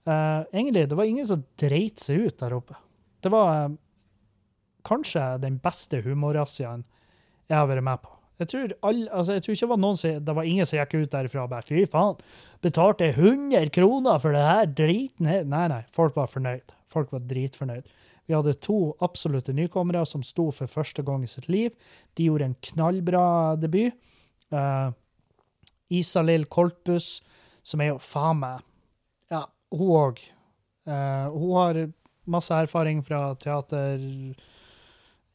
Eh, egentlig, det var ingen som dreit seg ut der oppe. Det var uh, kanskje den beste humorrazziaen jeg har vært med på. Jeg tror, all, altså, jeg tror ikke det var noen som, det var ingen som gikk ut derifra og bare fy faen, betalte 100 kroner for det her driten her. Nei, nei, folk var fornøyd. Folk var dritfornøyd. Vi hadde to absolutte nykommere som sto for første gang i sitt liv. De gjorde en knallbra debut. Uh, Isalill Koltbuss, som er jo faen meg hun òg. hun har masse erfaring fra teater.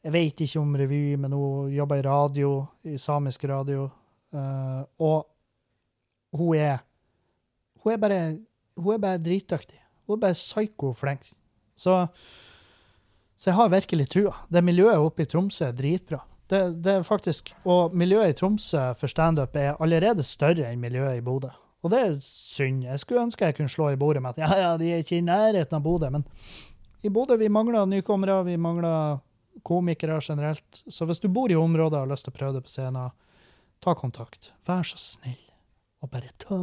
Jeg vet ikke om revy, men hun jobber i radio, i samisk radio. Eh, og hun er Hun er bare, hun er bare dritdyktig. Hun er bare psyko flink. Så, så jeg har virkelig trua. Det miljøet oppe i Tromsø er dritbra. Det, det er faktisk, Og miljøet i Tromsø for standup er allerede større enn miljøet i Bodø. Og det er synd. Jeg skulle ønske jeg kunne slå i bordet med at ja, ja, de er ikke i nærheten av Bodø. Men i Bodø vi mangler nykommere, vi mangler komikere generelt. Så hvis du bor i området og har lyst til å prøve det på scenen, ta kontakt. Vær så snill, og bare ta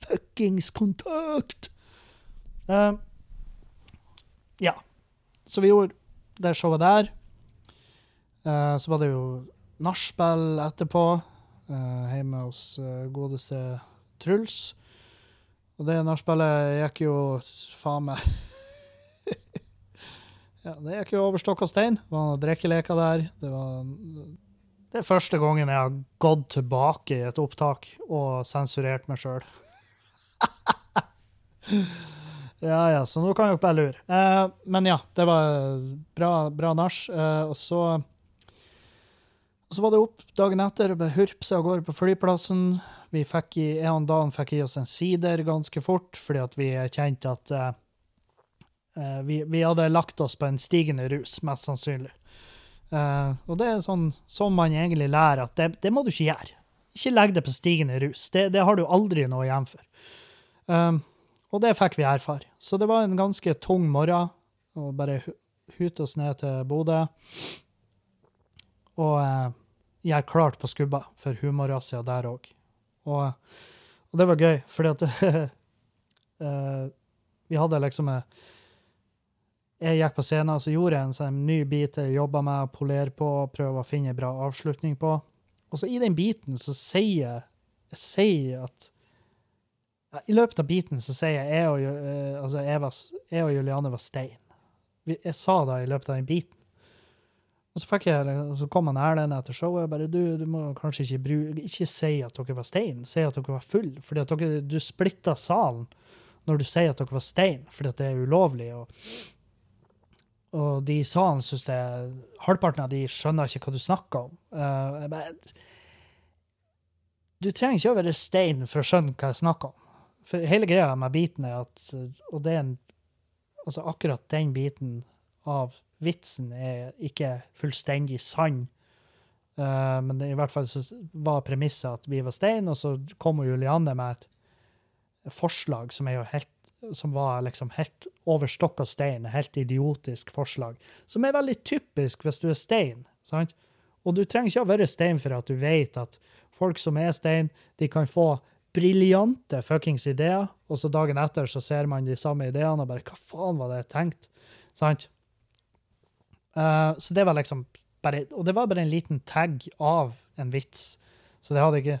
fuckings kontakt! Uh, ja. Så vi gjorde det showet der. Uh, så var det jo nachspiel etterpå, uh, hjemme hos godeste Truls. Og det nachspielet gikk jo faen meg Ja, det gikk jo over stokk og stein. Det var drikkeleker der. Det var det er første gangen jeg har gått tilbake i et opptak og sensurert meg sjøl. ja, ja, så nå kan dere bare lure. Eh, men ja, det var bra, bra nach. Eh, og så så var det opp dagen etter og bare hurpse av gårde på flyplassen. Vi fikk i, en dag fikk i oss en sider ganske fort, fordi at vi kjente at eh, eh, vi, vi hadde lagt oss på en stigende rus, mest sannsynlig. Uh, og det er sånn som man egentlig lærer at det, det må du ikke gjøre. Ikke legg det på stigende rus. Det, det har du aldri noe igjen for. Um, og det fikk vi erfare. Så det var en ganske tung morgen. Og bare hute oss ned til Bodø. Og uh, gjøre klart på skubba for humorrazzia der òg. Og, og det var gøy, fordi at uh, vi hadde liksom Jeg gikk på scenen, så gjorde jeg en sånn ny bit jeg jobba med å polere på, prøve å finne en bra avslutning på. Og så i den biten så sier jeg, jeg sier at ja, I løpet av biten så sier jeg jeg og, eh, altså jeg, jeg og Juliane var stein. Jeg sa det i løpet av den biten. Og så, fikk jeg, så kom han Erlend etter showet og bare du, du må kanskje ikke bruke Ikke si at dere var stein, si at dere var full. Fordi du splitta salen når du sier at dere var stein, fordi at det er ulovlig. Og, og de i salen syns det Halvparten av de skjønner ikke hva du snakker om. Uh, jeg bare, du trenger ikke å være stein for å skjønne hva jeg snakker om. For hele greia med biten er at Og det er en Altså akkurat den biten av vitsen er ikke fullstendig sann. Uh, men det, i hvert fall så var premisset at vi var stein, og så kom Julianne med et forslag som helt som var liksom helt over stokk og stein, helt idiotisk forslag. Som er veldig typisk hvis du er stein. sant? Og du trenger ikke å være stein for at du vet at folk som er stein, de kan få briljante fuckings ideer, og så dagen etter så ser man de samme ideene og bare Hva faen var det jeg tenkte? Sant? Eh, så det var liksom bare Og det var bare en liten tagg av en vits, så det hadde ikke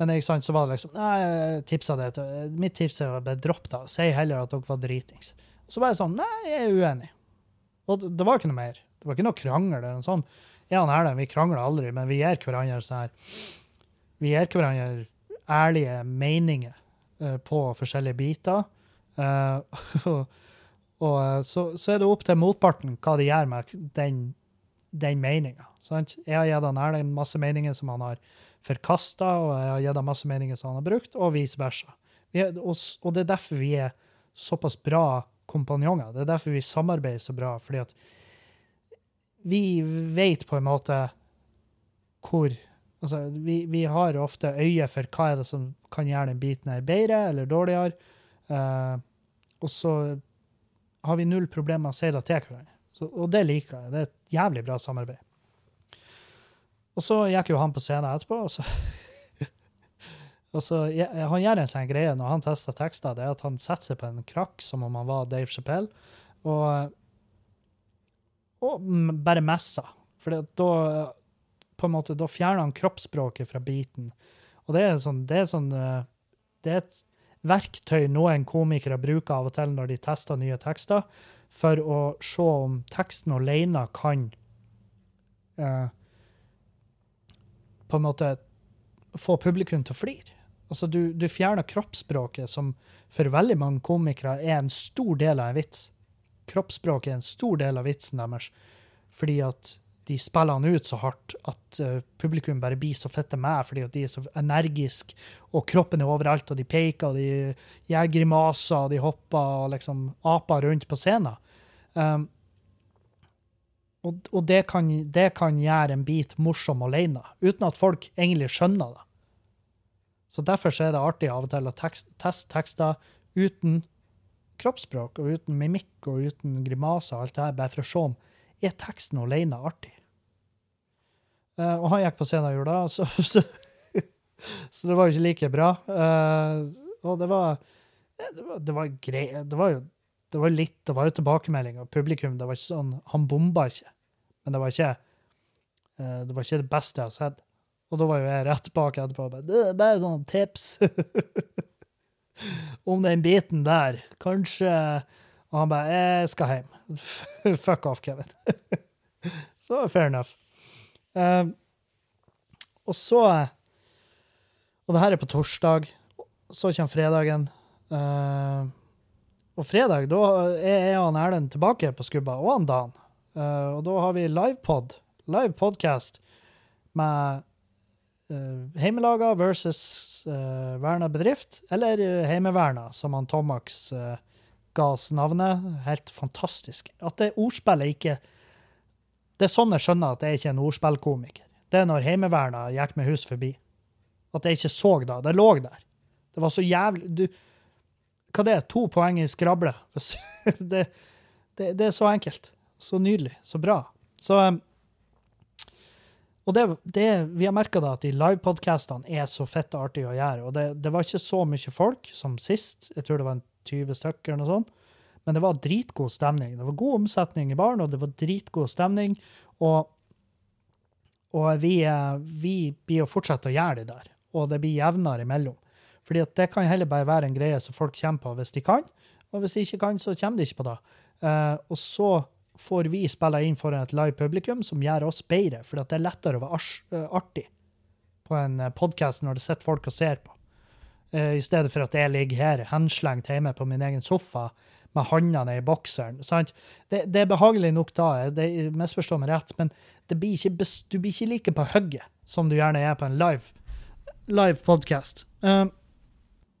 Men ikke sant, så var det liksom Nei, tipsa det Mitt tips er å bare droppet det. Si heller at dere var dritings. Så var jeg sånn Nei, jeg er uenig. Og det- var ikke noe mer. Det var ikke noe krangel eller noe sånt. Ja, han er det. vi krangler aldri, men vi gir hverandre sånn her Vi gir hverandre ærlige meninger uh, på forskjellige biter. Eh, og eh, så, så er det opp til motparten hva de gjør med den, den meninga. Jeg har gitt han Erlend masse meninger som han har forkasta, og jeg har gitt han masse meninger som han har brukt, og vice versa. Er, og, og det er derfor vi er såpass bra kompanjonger. Det er derfor vi samarbeider så bra, fordi at vi vet på en måte hvor Altså, vi, vi har ofte øye for hva er det som kan gjøre den biten her bedre eller dårligere. Uh, og så har vi null problemer med å si det til hverandre. Og det liker jeg. Det er et jævlig bra samarbeid. Og så gikk jo han på scenen etterpå, og så Og så, jeg, Han gjør en sånn greie når han tester tekster, det er at han setter seg på en krakk som om han var Dave Chappelle, og, og bare messer. For da på en måte, da fjerner han kroppsspråket fra biten. Og det er sånn, det er sånn eh, Det er et verktøy noen komikere bruker av og til når de tester nye tekster, for å se om teksten alene kan eh, på en måte få publikum til å flire. Altså, du, du fjerner kroppsspråket, som for veldig mange komikere er en stor del av en vits. Kroppsspråket er en stor del av vitsen deres, fordi at de spiller han ut så hardt at uh, publikum bare blir så fette med fordi at de er så energiske, og kroppen er overalt, og de peker, og de gjør grimaser, og de hopper og liksom aper rundt på scenen. Um, og og det, kan, det kan gjøre en bit morsom alene, uten at folk egentlig skjønner det. Så derfor så er det artig av og til å tekst, teste tekster uten kroppsspråk, og uten mimikk og uten grimaser, og alt det her, bare for å se om er teksten alene artig. Uh, og han gikk på scenen gjorde det, så, så, så det var jo ikke like bra. Uh, og det var det var, det var grei, det var jo det var litt, det var jo tilbakemelding av publikum. Det var ikke sånn, Han bomba ikke, men det var ikke uh, det var ikke det beste jeg har sett. Og da var jo jeg rett bak etterpå bare bare sånn tips om den biten der. Kanskje Og han bare Jeg skal hjem. Fuck off, Kevin. så fair enough. Eh, og så Og det her er på torsdag. Så kommer fredagen. Uh, og fredag, da er jeg og Erlend tilbake på Skubba, og han Dan. Uh, og da har vi livepod, live podcast, med uh, heimelaga versus uh, verna bedrift, eller uh, heimeverna, som han Tomax uh, navnet. Helt fantastisk. At det ordspillet ikke Det er sånn jeg skjønner at jeg ikke er en ordspillkomiker. Det er når Heimeverna gikk med hus forbi. At jeg ikke så det. Det lå der. Det var så jævlig du, Hva det er To poeng i skrable. det, det, det er så enkelt. Så nydelig. Så bra. Så um, og det, det, vi har merka at de livepodkastene er så fette artige å gjøre. Og det, det var ikke så mye folk som sist. Jeg tror det var en 20 stykker eller noe sånt. Men det var dritgod stemning. Det var god omsetning i baren, og det var dritgod stemning. Og, og vi, eh, vi blir å fortsette å gjøre det der. Og det blir jevnere imellom. Fordi at det kan heller bare være en greie som folk kommer på hvis de kan. Og hvis de ikke kan, så kommer de ikke på det. Uh, og så får vi spille inn foran et live publikum som gjør oss bedre, for det er lettere å være eh, artig på en podkast når det sitter folk og ser på. Eh, I stedet for at jeg ligger her henslengt hjemme på min egen sofa med håndene i bokseren. Det, det er behagelig nok da, det misforstår meg rett, men blir ikke, du blir ikke like på hugget som du gjerne er på en live, live podkast.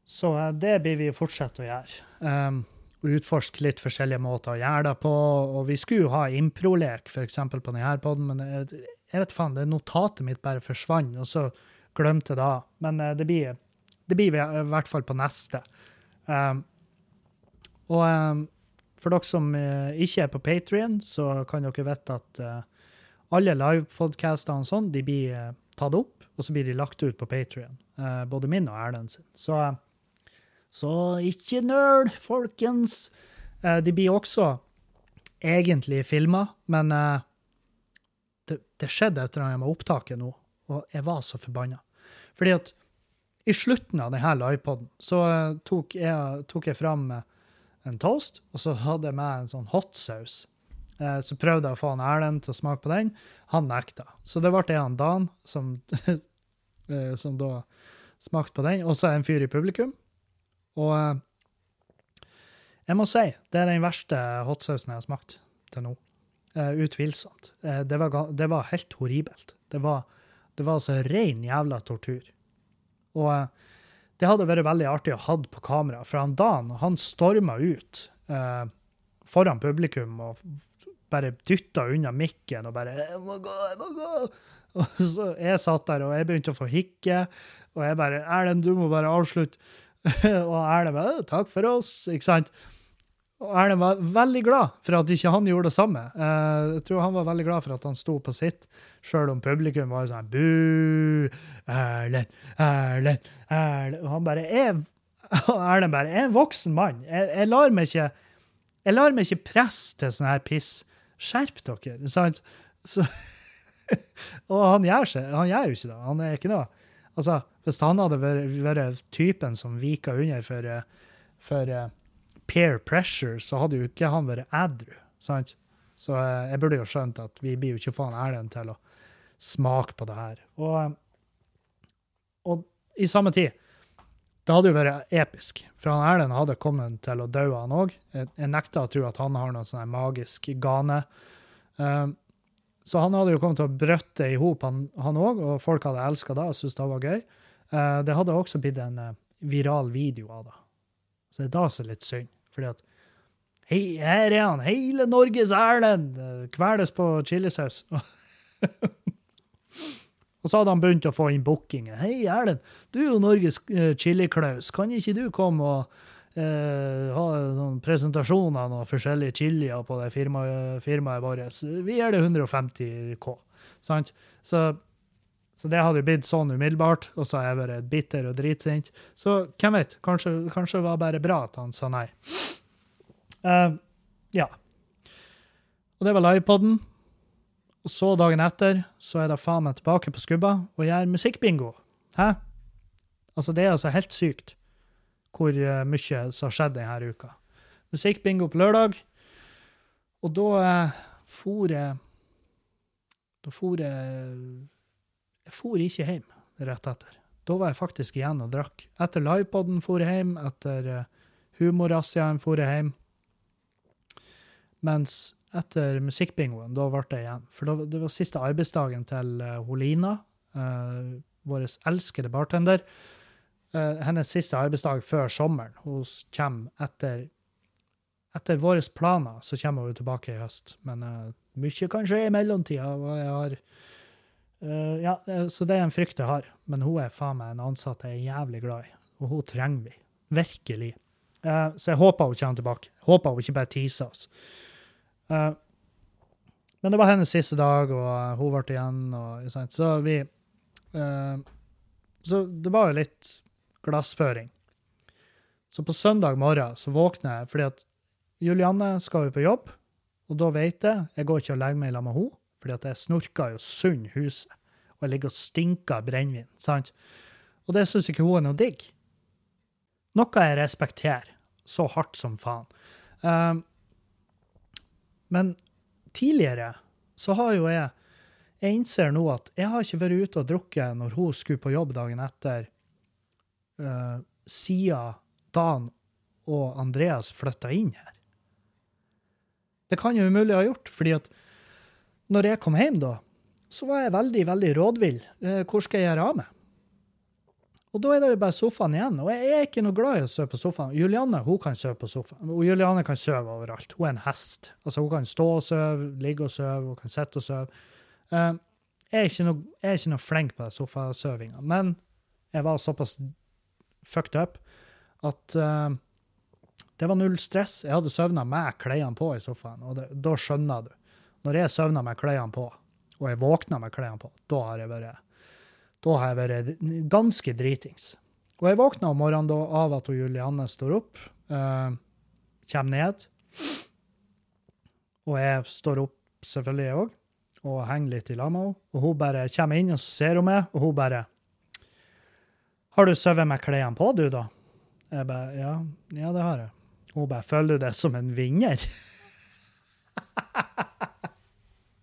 så eh, det blir vi fortsette å gjøre. Um, og utforske litt forskjellige måter å gjøre det på. Og vi skulle jo ha improlek, f.eks. på denne poden, men jeg, jeg vet faen, det notatet mitt bare forsvant, og så glemte jeg det. Men eh, det blir, det blir vi i hvert fall på neste. Um, og um, for dere som uh, ikke er på Patrion, så kan dere vite at uh, alle livepodkastene og sånn, de blir, uh, tatt opp, og så blir de lagt ut på Patrion. både min og Erlend sin. Så, så ikke nøl, folkens. de blir også egentlig filma, men det, det skjedde et eller annet med opptaket nå, og jeg var så forbanna. Fordi at i slutten av denne livepoden så tok jeg, tok jeg fram en toast, og så hadde jeg med en sånn hotsaus. Eh, så prøvde jeg å få han Erlend til å smake på den. Han nekta. Så det ble det han Dan som, eh, som da smakte på den. Og så en fyr i publikum. Og eh, jeg må si, det er den verste hotsausen jeg har smakt til nå. Utvilsomt. Det var, det var helt horribelt. Det var, det var altså ren jævla tortur. Og det hadde vært veldig artig å ha på kamera, for han Dan han storma ut eh, foran publikum og bare dytta unna mikken og bare 'Jeg må gå, jeg må gå!' Og så Jeg satt der, og jeg begynte å få hikke, og jeg bare 'Erlend, du må bare avslutte'. og Erlend bare 'Takk for oss', ikke sant? Og Erlend var veldig glad for at ikke han gjorde det samme. Eh, jeg tror han var veldig glad for at han sto på sitt, sjøl om publikum var sånn Bu! Erlend, Erlend, Erlend han bare er Erlend bare er en voksen mann. Jeg, jeg, lar meg ikke jeg lar meg ikke presse til sånn her piss. Skjerp dere, sant? Så, og han gjør, seg, han gjør jo ikke det. Han er ikke noe Altså, hvis han hadde vært, vært typen som vika under for, for peer pressure, så hadde jo ikke han vært ædru. sant? Så eh, jeg burde jo skjønt at vi blir jo ikke faen Erlend til å smake på det her. Og, eh, og i samme tid det hadde jo vært episk, for han Erlend hadde kommet til å dø, han òg. Jeg, jeg nekter å tro at han har noe sånn magisk gane. Um, så han hadde jo kommet til å brøtte i hop, han òg, og folk hadde elska det og syntes det var gøy. Uh, det hadde også blitt en uh, viral video av det. Så det er da som er litt synd. Fordi at Hei, her er han! Hele Norges Erlend! Kveles på chilisaus. og så hadde han begynt å få inn bookinger. Hei, Erlend, du er jo Norges uh, chili-klaus. Kan ikke du komme og uh, ha noen presentasjon av forskjellige chilier på det firmaet, firmaet vårt? Vi gir det 150 K. Sant? Så så det hadde jo blitt sånn umiddelbart, og så har jeg vært bitter og dritsint. Så hvem vet? Kanskje, kanskje det var bare bra at han sa nei. Uh, ja. Og det var livepoden. Og så dagen etter så er det faen meg tilbake på skubba og gjør musikkbingo. Hæ? Altså, det er altså helt sykt hvor uh, mye som har skjedd denne uka. Musikkbingo på lørdag, og da uh, for jeg Da for jeg jeg for ikke hjem rett etter. Da var jeg faktisk igjen og drakk. Etter livepoden for jeg hjem, etter uh, humorrazziaen for jeg hjem. Mens etter musikkbingoen, da ble jeg igjen. For det var siste arbeidsdagen til uh, Holina, uh, vår elskede bartender. Uh, hennes siste arbeidsdag før sommeren. Hun kommer etter etter våre planer så kommer hun tilbake i høst. Men uh, mye kan skje i mellomtida. og jeg har Uh, ja, eh, så det er en frykt jeg har. Men hun er faen meg en ansatt jeg er jævlig glad i. Og hun trenger vi. Virkelig. Uh, så jeg håper hun kommer tilbake. Håper hun ikke bare teaser oss. Uh, men det var hennes siste dag, og hun ble igjen. Og, så vi Så det var jo litt glassføring. Så på søndag morgen så våkner jeg fordi at Julianne skal jo på jobb, og da vet jeg Jeg går ikke og legger meg sammen med henne fordi at jeg snorker jo sunn huset, og jeg ligger og stinker brennevin. sant? Og det syns ikke hun er noe digg. Noe jeg respekterer så hardt som faen. Um, men tidligere så har jo jeg Jeg innser nå at jeg har ikke vært ute og drukket når hun skulle på jobb dagen etter, uh, siden Dan og Andreas flytta inn her. Det kan jo umulig ha gjort, fordi at når jeg kom hjem, da, så var jeg veldig, veldig rådvill. Eh, hvor skal jeg gjøre av meg? Og da er det jo bare sofaen igjen. Og jeg er ikke noe glad i å sove på sofaen. Julianne hun kan sove på sofaen. Og Julianne kan sove overalt. Hun er en hest. Altså Hun kan stå og sove, ligge og sove, hun kan sitte og sove. Uh, jeg, er noe, er ikke noe flink på sofasøvinga, men jeg var såpass fucked up at uh, det var null stress. Jeg hadde søvna med klærne på i sofaen, og det, da skjønner du. Når jeg søvner med klærne på, og jeg våkner med klærne på, da har jeg vært Da har jeg vært ganske dritings. Og jeg våkner om morgenen da av at hun Julianne står opp, eh, kommer ned. Og jeg står opp selvfølgelig, jeg òg, og henger litt i lag med henne. Og hun bare kommer inn, og ser hun meg, og hun bare 'Har du sovet med klærne på, du, da?' Jeg bare ja, ja, det har jeg. Hun bare 'Føler du det som en vinner?'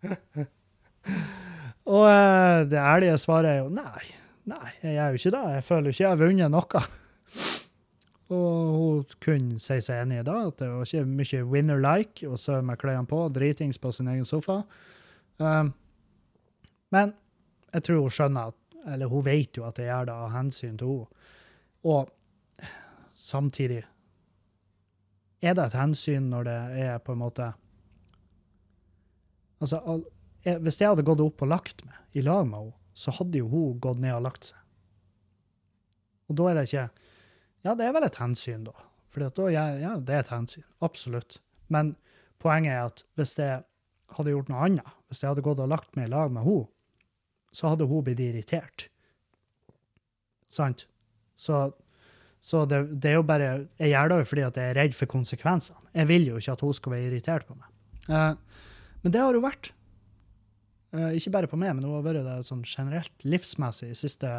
og uh, det ærlige svaret er jo nei. Nei, jeg gjør jo ikke det. Jeg føler ikke jeg har vunnet noe. og hun kunne si seg enig i det, at det var ikke mye winner-like å sove med klærne på, dritings på sin egen sofa. Um, men jeg tror hun skjønner at Eller hun vet jo at jeg gjør det av hensyn til henne. Og samtidig er det et hensyn når det er på en måte Altså, hvis jeg hadde gått opp og lagt meg i lag med henne, så hadde jo hun gått ned og lagt seg. Og da er det ikke Ja, det er vel et hensyn, da. For ja, det er et hensyn. Absolutt. Men poenget er at hvis jeg hadde gjort noe annet, hvis jeg hadde gått og lagt meg i lag med henne, så hadde hun blitt irritert. Sant? Så, så det, det, er jo bare Jeg gjør det jo fordi at jeg er redd for konsekvensene. Jeg vil jo ikke at hun skal være irritert på meg. Uh, men det har hun vært. Uh, ikke bare på meg, men hun har vært det sånn generelt livsmessig siste,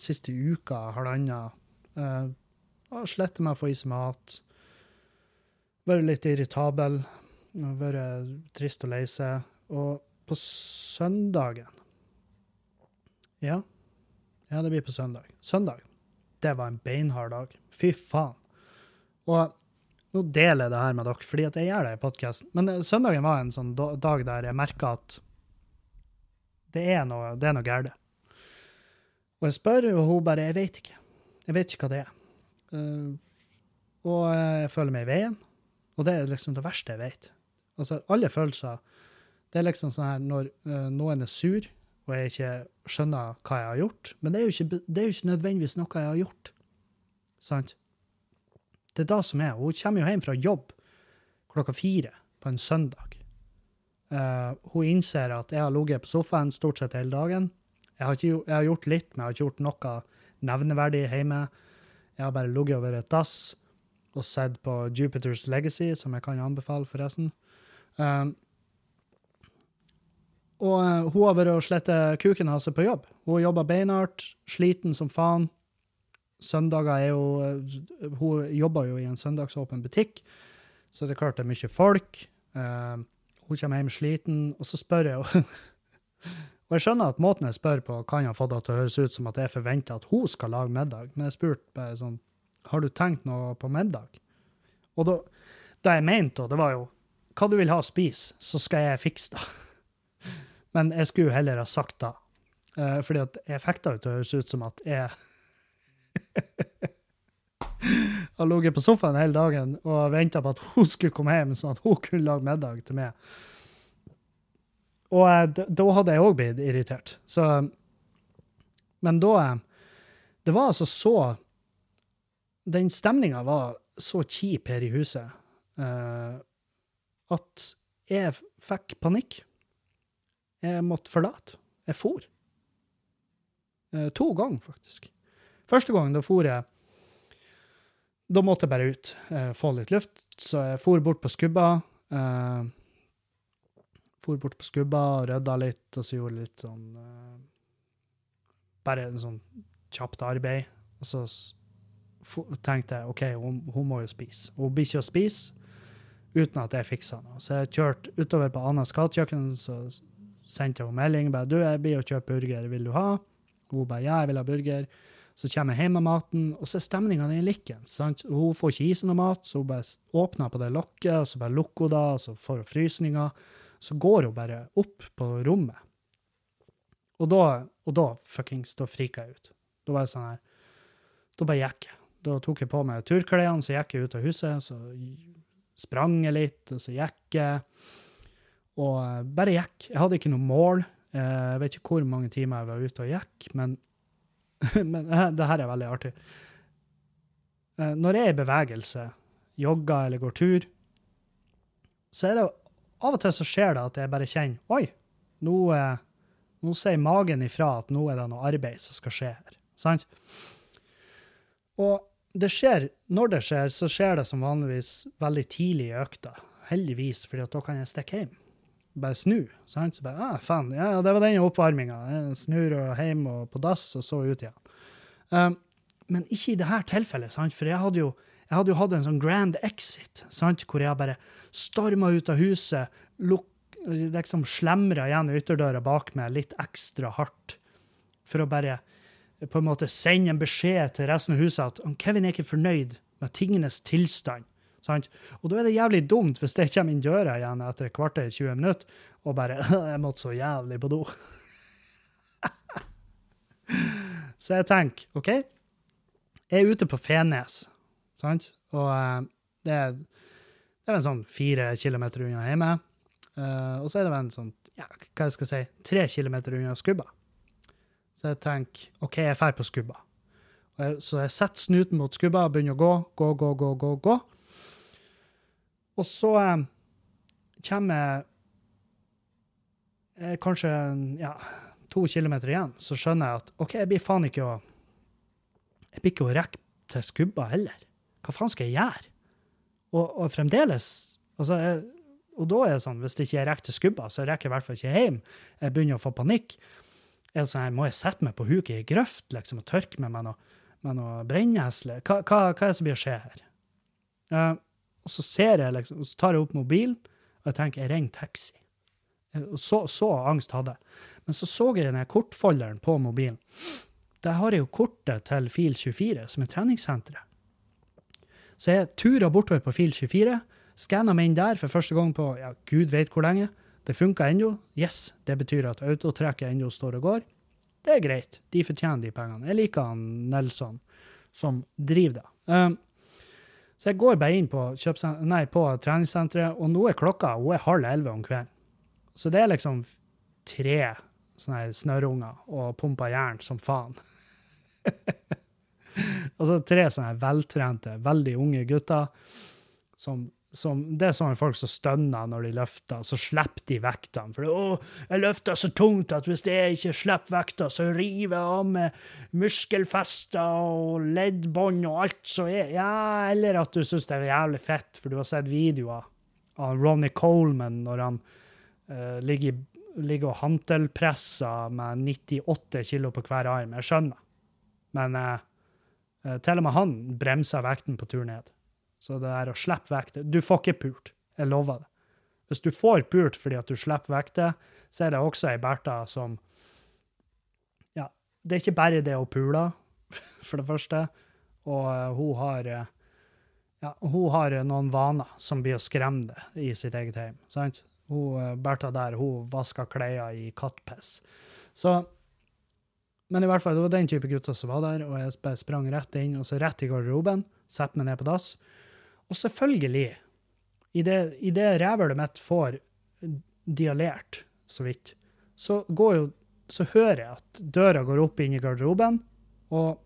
siste uka, halvannen. Uh, har slettet meg å få i seg mat. Vært litt irritabel. Vært trist og lei seg. Og på søndagen Ja, ja, det blir på søndag. Søndag. Det var en beinhard dag. Fy faen. Og nå deler jeg det her med dere, fordi at jeg gjør det i podkasten. Men eh, søndagen var en sånn dag der jeg merka at det er noe, det noe galt. Og jeg spør, og hun bare 'Jeg vet ikke'. Jeg vet ikke hva det er. Uh, og jeg føler meg i veien. Og det er liksom det verste jeg vet. Altså, alle følelser Det er liksom sånn her når uh, noen er sur, og jeg ikke skjønner hva jeg har gjort. Men det er jo ikke, er jo ikke nødvendigvis noe jeg har gjort. Sant? Det er det som er. Hun kommer jo hjem fra jobb klokka fire på en søndag. Uh, hun innser at jeg har ligget på sofaen stort sett hele dagen. Jeg har, ikke, jeg har, gjort litt, men jeg har ikke gjort noe nevneverdig hjemme. Jeg har bare ligget over et dass og sett på Jupiters Legacy, som jeg kan anbefale, forresten. Um, og uh, hun har vært og slettet kuken hans på jobb. Hun jobber beinhardt, sliten som faen. Søndager er jo uh, Hun jobber jo i en søndagsåpen butikk, så det er klart det er mye folk. Uh, hun kommer hjem sliten, og så spør jeg henne Og jeg skjønner at måten jeg spør på, kan ha fått det til å høres ut som at jeg forventer at hun skal lage middag, men jeg spurte bare sånn Har du tenkt noe på middag? Og da, det jeg mente, det var jo Hva du vil ha å spise, så skal jeg fikse det. Men jeg skulle heller ha sagt det. Uh, fordi at jeg fikk det til å høres ut som at jeg har ligget på sofaen hele dagen og venta på at hun skulle komme hjem, sånn at hun kunne lage middag til meg. Og uh, da hadde jeg òg blitt irritert. Så Men da uh, Det var altså så Den stemninga var så kjip her i huset at jeg fikk panikk. Jeg måtte forlate. Jeg for. Eh, to ganger, faktisk. Første gangen da for jeg Da måtte jeg bare ut, eh, få litt luft. Så jeg for bort på skubba. Eh, for bort på skubba rydda litt, og så gjorde litt sånn eh, Bare en sånn kjapt arbeid. Og så tenkte jeg OK, hun, hun må jo spise. Hun blir ikke å spise uten at jeg fikser noe. Så jeg kjørte utover på Annas gatekjøkken, så sendte hun melding bare, du, jeg blir og kjøper burger, vil du ha? Hun bare ja, jeg vil ha burger. Så kommer jeg hjem med maten, og så er stemninga likens. Hun får ikke i seg noe mat, så hun bare åpner på det lokket, og så bare lukker hun det, og så får hun frysninger. Så går hun bare opp på rommet. Og da, og da fuckings, da frika jeg ut. Da var jeg sånn her Da bare gikk jeg. Da tok jeg på meg turklærne, så gikk jeg ut av huset, så sprang jeg litt, og så gikk jeg. Og eh, bare gikk. Jeg hadde ikke noe mål. Eh, jeg vet ikke hvor mange timer jeg var ute og gikk, men, men eh, det her er veldig artig. Når jeg er i bevegelse, jogger eller går tur, så er det av og til så skjer det at jeg bare kjenner Oi, nå, Nå sier magen ifra at nå er det noe arbeid som skal skje her. Sant? Og det skjer, når det skjer, så skjer det som vanligvis veldig tidlig i økta. Heldigvis, for da kan jeg stikke hjem. Bare snu. sant? Så bare, ah, faen, ja, Det var den oppvarminga. Snur og hjem og på dass, og så ut igjen. Um, men ikke i dette tilfellet, sant? for jeg hadde jo jeg hadde jo hatt en sånn grand exit, sant? hvor jeg bare storma ut av huset, liksom slemra igjen ytterdøra bak meg litt ekstra hardt, for å bare på en måte sende en beskjed til resten av huset at Kevin er ikke fornøyd med tingenes tilstand. Sant? Og da er det jævlig dumt hvis jeg kommer inn døra igjen etter et kvarter 20 minutter og bare 'Jeg måtte så jævlig på do'. så jeg tenker OK, jeg er ute på Fenes, sant? Og uh, det, er, det er en sånn fire kilometer unna hjemme. Uh, og så er det en sånn, ja, hva jeg skal si, tre kilometer unna Skubba. Så jeg tenker OK, jeg drar på skubba. Så jeg setter snuten mot skubba og begynner å gå, gå, gå, gå, gå. gå. Og så eh, kommer jeg kanskje ja, to kilometer igjen, så skjønner jeg at OK, jeg blir faen ikke å Jeg blir ikke å rekke til skubba heller. Hva faen skal jeg gjøre? Og, og fremdeles altså jeg, Og da er det sånn, hvis det ikke er rekker til skubba, så rekker jeg i hvert fall ikke hjem. Jeg begynner å få panikk Jeg, det jeg Må jeg sette meg på huk i ei grøft liksom, og tørke meg med noe, med noe brennesle? Hva, hva, hva, er det som blir å skje her? Uh, og så ser jeg liksom, og så tar jeg opp mobilen og jeg tenker jeg ringer taxi. Så, så, angst hadde jeg. Men så så jeg den kortfolderen på mobilen. Der har jeg jo kortet til Fil24, som er treningssenteret. Så jeg turer bortover på Fil24, skanner meg inn der for første gang på ja, gud vet hvor lenge. Det funka ennå. Yes, det betyr at autotrekket ennå står og går. Det er greit. De fortjener de pengene. Jeg liker han Nelson som driver det. Um, så jeg går bare inn på, nei, på treningssenteret, og nå er klokka hun er halv elleve om kvelden. Så det er liksom tre sånne snørrunger og pumper jern som faen. altså tre sånne veltrente, veldig unge gutter som som, det er sånne folk som stønner når de løfter, så slipper de vektene. For 'Å, jeg løfter så tungt at hvis jeg ikke slipper vekta, så river jeg av med muskelfester og leddbånd og alt som er Ja, eller at du syns det er jævlig fett, for du har sett videoer av Ronny Coleman når han uh, ligger, ligger, og hantelpresser med 98 kilo på hver arm. Jeg skjønner. Men uh, til og med han bremser vekten på tur ned. Så det er å slippe vekter Du får ikke pult. Jeg lover det. Hvis du får pult fordi at du slipper vekter, så er det også ei Bertha som Ja, det er ikke bare det å pule, for det første. Og uh, hun har uh, ja, hun har noen vaner som blir å skremme det i sitt eget hjem. sant? Hun, uh, Bertha der, hun vasker klær i kattpiss. Så Men i hvert fall, det var den type gutter som var der, og jeg sprang rett inn, og så rett i garderoben, setter meg ned på dass. Og selvfølgelig, i det, i det rævhølet mitt får dialert så vidt, så, jo, så hører jeg at døra går opp inn i garderoben, og,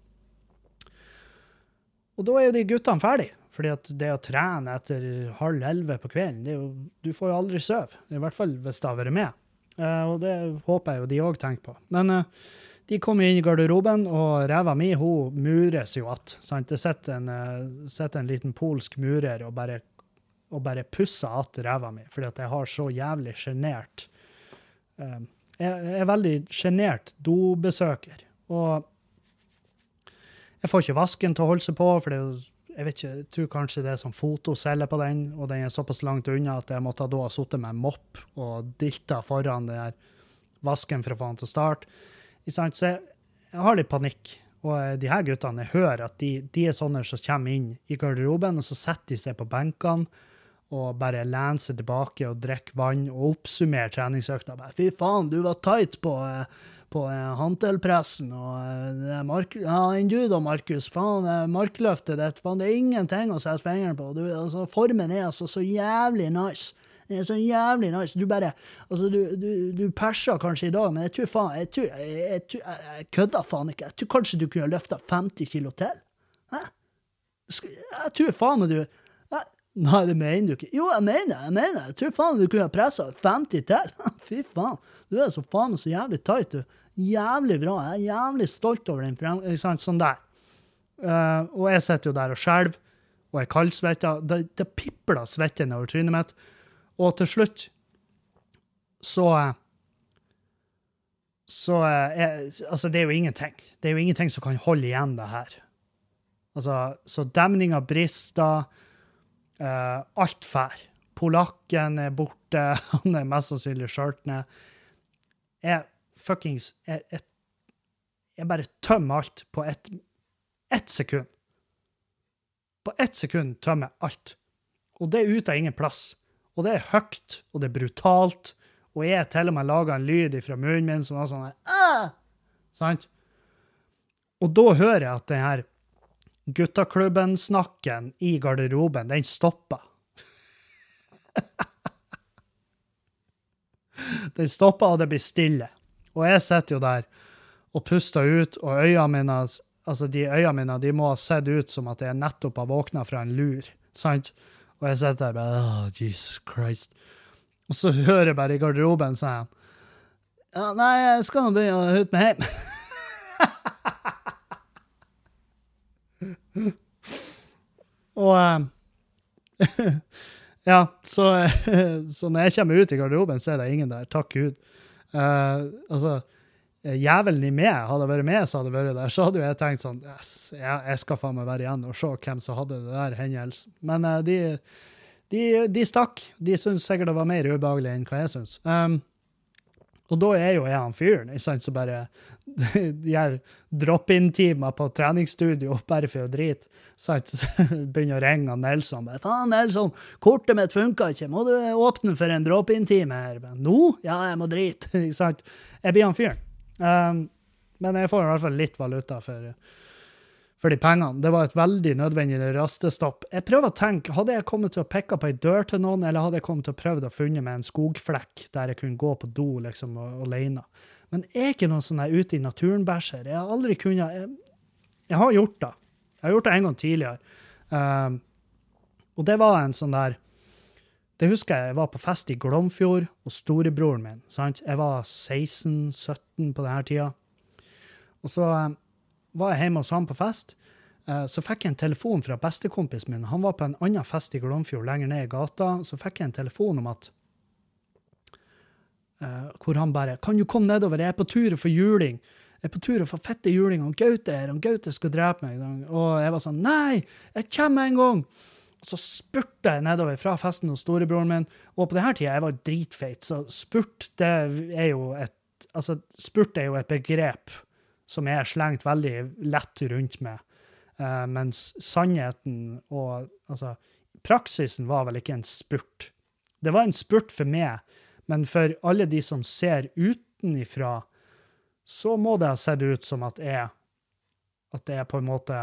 og da er jo de guttene ferdige. Fordi at det å trene etter halv elleve på kvelden, jo, du får jo aldri sove. I hvert fall hvis det har vært med. Uh, og det håper jeg jo de òg tenker på. Men uh, de kommer inn i garderoben, og ræva mi hun mures jo igjen. Det sitter en, uh, sitter en, liten polsk murer og bare, og bare pusser igjen ræva mi, fordi at jeg har så jævlig sjenert uh, Jeg er veldig sjenert dobesøker. Og jeg får ikke vasken til å holde seg på, for det, jeg ikke, jeg tror kanskje det er sånn fotoceller på den, og den er såpass langt unna at jeg måtte da ha sittet med en mopp og dilta foran den vasken for å få den til å starte. Så jeg, har litt panikk. Og eh, de her guttene, jeg hører at de, de, er sånne som kommer inn i garderoben, og så setter de seg på benkene og bare lener seg tilbake og drikker vann og oppsummerer treningsøkta. Bare, 'Fy faen, du var tight på, eh, på eh, hantelpressen.' Og ja, du da, Markus? Faen, markløftet ditt, faen, det er ingenting å sette fingeren på. Du, altså, formen er altså så jævlig nice. Det er så jævlig nice. Du bare Altså, du, du, du perser kanskje i dag, men jeg tror faen Jeg, tror, jeg, jeg, jeg, jeg kødder faen ikke. Jeg tror kanskje du kunne løfta 50 kilo til. Hæ? Jeg tror faen meg du Nei, det mener du ikke. Jo, jeg mener jeg mener Jeg tror faen du kunne pressa 50 til. Fy faen. Du er så faen så jævlig tight, du. Jævlig bra. Jeg er jævlig stolt over den. frem- Ikke sant? Sånn der. Uh, og jeg sitter jo der og skjelver og er kaldsvetta. Det, det pipler svette nedover trynet mitt. Og til slutt så eh, Så eh, er, Altså, det er jo ingenting. Det er jo ingenting som kan holde igjen det her. Altså, så demninga brister. Uh, alt fær. Polakken er borte, han er mest sannsynlig skjørt ned. Jeg fuckings Jeg, jeg, jeg bare tømmer alt på ett ett sekund. På ett sekund tømmer jeg alt. Og det er ut av ingen plass. Og det er høyt, og det er brutalt. Og jeg til og med laga en lyd fra munnen min som var sånn! Sant? Og da hører jeg at den her guttaklubben-snakken i garderoben, den stopper. den stopper, og det blir stille. Og jeg sitter jo der og puster ut, og øynene mine altså de øynene mine de må ha sett ut som at jeg nettopp har våkna fra en lur. sant? Og jeg sitter der bare oh, Jesus Christ. Og så hører jeg bare i garderoben sånn ja, Nei, jeg skal nå begynne å hute meg hjem. Og eh, Ja, så, så når jeg kommer ut i garderoben, så er det ingen der. Takk Gud. Uh, altså, jævelen i meg hadde vært med, så hadde vært der, så hadde jeg tenkt sånn yes, jeg, jeg skal faen meg være igjen og se hvem som hadde det der hendelsen. Men uh, de, de, de stakk. De syntes sikkert det var mer ubehagelig enn hva jeg syns. Um, og da er jo jeg han fyren ikke sant, som bare gjør drop-in-timer på treningsstudio bare for å drite. Begynner å ringe Nelson. Bare, 'Faen, Nelson, kortet mitt funka ikke. Må du åpne for en drop-in-time her?' 'Nå? Ja, jeg må drite.' Ikke sant? Jeg blir han fyren. Um, men jeg får i hvert fall litt valuta for, for de pengene. Det var et veldig nødvendig rastestopp. Jeg prøver å tenke, Hadde jeg kommet til å pekke på ei dør til noen, eller hadde jeg kommet til å prøvd å funne meg en skogflekk der jeg kunne gå på do liksom, alene? Men jeg er ikke noen sånn ute i naturen-bæsjer. Jeg har aldri kunnet jeg, jeg har gjort det. Jeg har gjort det en gang tidligere. Um, og det var en sånn der Det husker jeg jeg var på fest i Glomfjord og storebroren min. sant? Jeg var 16-17 på denne tida. Og så eh, var jeg hjemme hos han på fest. Eh, så fikk jeg en telefon fra bestekompisen min. Han var på en annen fest i Glomfjord lenger ned i gata. Så fikk jeg en telefon om at eh, Hvor han bare 'Kan du komme nedover? Jeg er på tur for juling.' Jeg er på tur for fette juling. Han Gaute er her. Han Gaute skal drepe meg. Og jeg var sånn 'Nei, jeg kommer en gang!' Så spurte jeg nedover fra festen hos storebroren min. Og på denne tida jeg var dritfeit, så spurt det er jo et Altså, spurt er jo et begrep som er slengt veldig lett rundt med. Uh, mens sannheten og altså, praksisen var vel ikke en spurt. Det var en spurt for meg, men for alle de som ser utenifra, så må det ha sett ut som at jeg at det er på en måte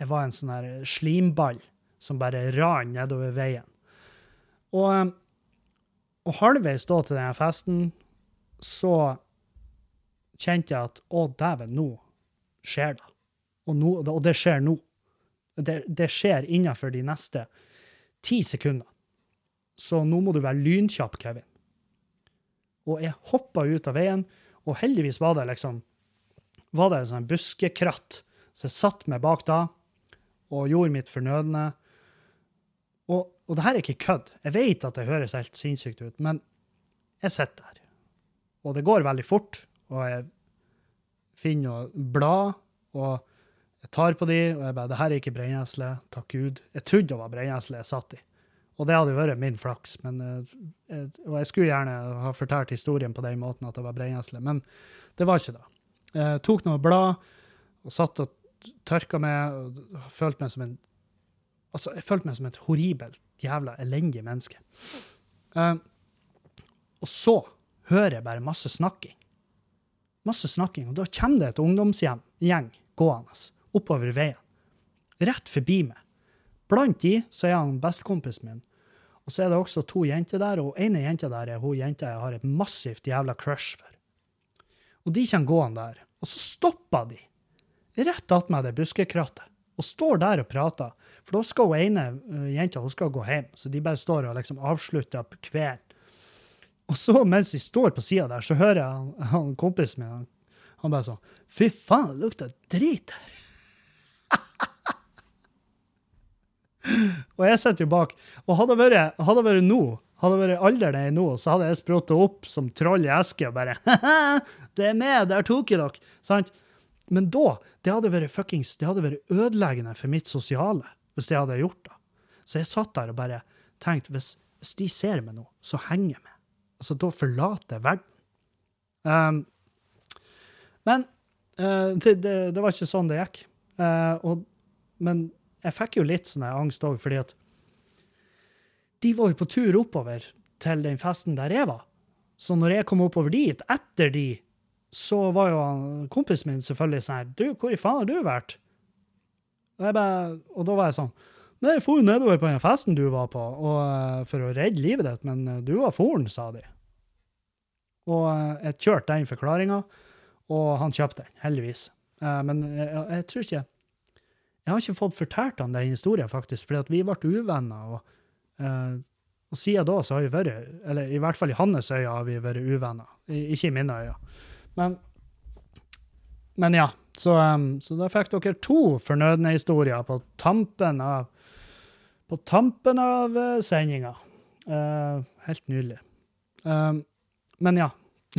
Jeg var en sånn slimball som bare rant nedover veien. Og, og halvveis da til denne festen så kjente jeg at å, dæven, nå skjer det. Og, nå, og det skjer nå. Det, det skjer innenfor de neste ti sekunder. Så nå må du være lynkjapp, Kevin. Og jeg hoppa ut av veien, og heldigvis var det liksom var det en sånn buskekratt, så jeg satt meg bak da og gjorde mitt fornødne. Og, og det her er ikke kødd. Jeg vet at det høres helt sinnssykt ut, men jeg sitter der. Og det går veldig fort, og jeg finner noen blad, og jeg tar på de, og jeg bare Det her er ikke brennesle, takk Gud. Jeg trodde det var brennesle jeg satt i. Og det hadde vært min flaks. Men, eh, og jeg skulle gjerne ha fortalt historien på den måten at det var brennesle, men det var ikke det. Jeg tok noen blad og satt og tørka meg og følte meg som en Altså, jeg følte meg som et horribelt, jævla elendig menneske. Uh, og så hører jeg bare masse snakking. Masse snakking. Og da kommer det et ungdomsgjeng gående oppover veien. Rett forbi meg. Blant de så er han bestekompisen min. Og så er det også to jenter der, og ene jenta der er hun jenta jeg har et massivt jævla crush for. Og de kommer gående der. Og så stopper de rett attmed det buskekrattet. og står der og prater. For da skal hun ene uh, jenta hun skal gå hjem, så de bare står og liksom avslutter kvelden. Og så, mens de står på sida der, så hører jeg han, han kompisen min han, han bare sånn Fy faen, det lukter drit her. og jeg sitter jo bak. Og hadde det vært, hadde vært nå, hadde det vært alderen jeg er nå, så hadde jeg sprutt opp som troll i eske og bare Det er meg, der tok jeg dere! Sant? Men da, det hadde vært fuckings, det hadde vært ødeleggende for mitt sosiale hvis jeg hadde gjort det. Så jeg satt der og bare tenkte hvis, hvis de ser meg nå, så henger jeg med. Altså, da forlater jeg verden. Um, men uh, det, det, det, var ikke sånn det gikk. Uh, og, men jeg fikk jo litt sånn angst òg, fordi at de var jo på tur oppover til den festen der jeg var. Så når jeg kom oppover dit, etter de, så var jo kompisen min selvfølgelig sånn her Du, hvor i faen har du vært? Og, bare, og da var jeg sånn Nei, jeg for nedover på den festen du var på, og, uh, for å redde livet ditt, men uh, du var foren, sa de. Og uh, jeg kjørte den forklaringa, og han kjøpte den, heldigvis. men jeg, jeg, tror ikke Jeg har ikke fått fortalt han den historien, faktisk, fordi vi ble uvenner. og og siden da så har vi vært, eller i hvert fall i hans øyne har vi vært uvenner. Ikke i mine øyne. Men, men ja. Så, så, da fikk dere to fornødne historier på tampen av på tampen av uh, sendinga. Uh, helt nydelig. Men ja.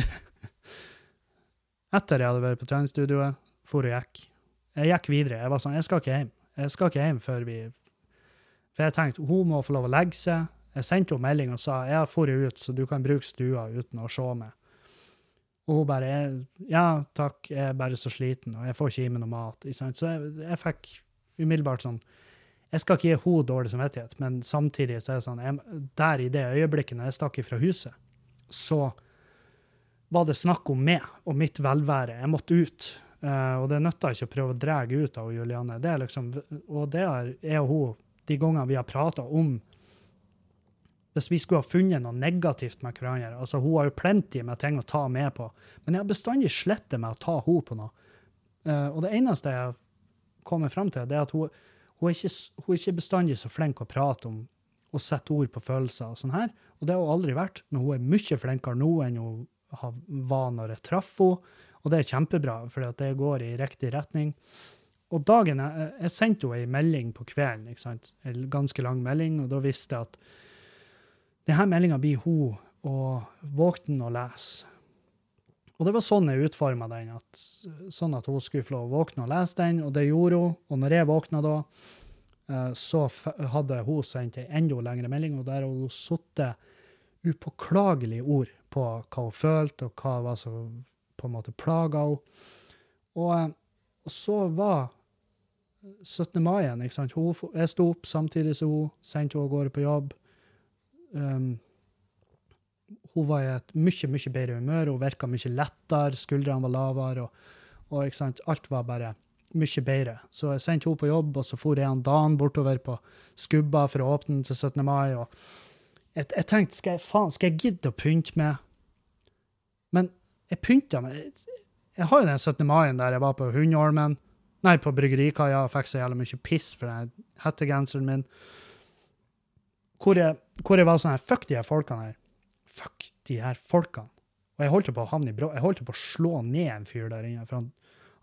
Etter jeg hadde vært på treningsstudioet, for og gikk. Jeg gikk videre. Jeg var sånn, jeg skal ikke hjem. Jeg skal ikke hjem før vi for jeg tenkte hun må få lov å legge seg. Jeg sendte henne melding og sa jeg har dratt ut, så du kan bruke stua uten å se meg. Og hun bare Ja, takk, jeg er bare så sliten, og jeg får ikke i meg noe mat. Så jeg, jeg fikk umiddelbart sånn Jeg skal ikke gi henne dårlig samvittighet, men samtidig så er det sånn jeg, Der i det øyeblikket når jeg stakk ifra huset, så var det snakk om meg og mitt velvære. Jeg måtte ut. Uh, og det nytta ikke å prøve å dra ut av Juliane. Det er liksom, og det er jeg og hun de gangene vi har prata om hvis vi skulle ha funnet noe negativt med hverandre. altså Hun har jo plenty med ting å ta med på, men jeg har bestandig slettet med å ta henne på noe. Uh, og det eneste jeg kommer frem til, det er at hun, hun, er ikke, hun er ikke bestandig så flink å prate om og sette ord på følelser og sånn her. Og det har hun aldri vært, men hun er mye flinkere nå enn hun var når jeg traff henne. Og det er kjempebra, for det går i riktig retning. Og dagen jeg, jeg sendte henne ei melding på kvelden, en ganske lang melding, og da visste jeg at denne meldinga blir hun og våkne og lese. Og det var sånn jeg utforma den, at, sånn at hun skulle få våkne og lese den, og det gjorde hun. Og når jeg våkna da, eh, så hadde hun sendt ei enda lengre melding, og der hadde hun sittet upåklagelige ord på hva hun følte, og hva var som på en måte plaga henne. Og, eh, og så var 17. mai igjen. jeg sto opp samtidig som hun, sendte henne av gårde på jobb. Um, hun var i et mye mye bedre humør, hun virka mye lettere, skuldrene var lavere. og, og? Alt var bare mye bedre. Så jeg sendte henne på jobb, og så for jeg en Dan bortover på Skubba for å åpne til 17. mai. og jeg, jeg tenkte skal jeg, faen, skal jeg gidde å pynte med Men jeg pynta meg. Jeg, jeg har jo den 17. mai der jeg var på Hundormen. Nei, på bryggerikaia og fikk så jævlig mye piss for den hettegenseren min. Hvor jeg, hvor jeg var sånn her Fuck de her folkene her. Fuck de her folkene. Og jeg holdt på å havne i brå. Jeg holdt på å slå ned en fyr der inne, for han,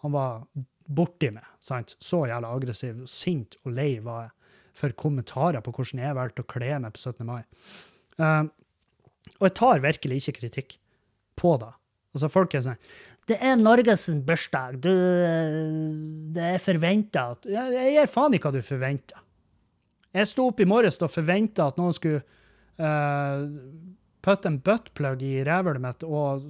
han var borti meg. sant? Så jævla aggressiv, sint og lei var jeg for kommentarer på hvordan jeg valgte å kle meg på 17. mai. Um, og jeg tar virkelig ikke kritikk på det. Altså, folk er sånn det er Norges bursdag. Du, det er forventa at Jeg gir faen i hva du forventer. Jeg sto opp i morges og forventa at noen skulle uh, putte en buttplug i rævhølet mitt og,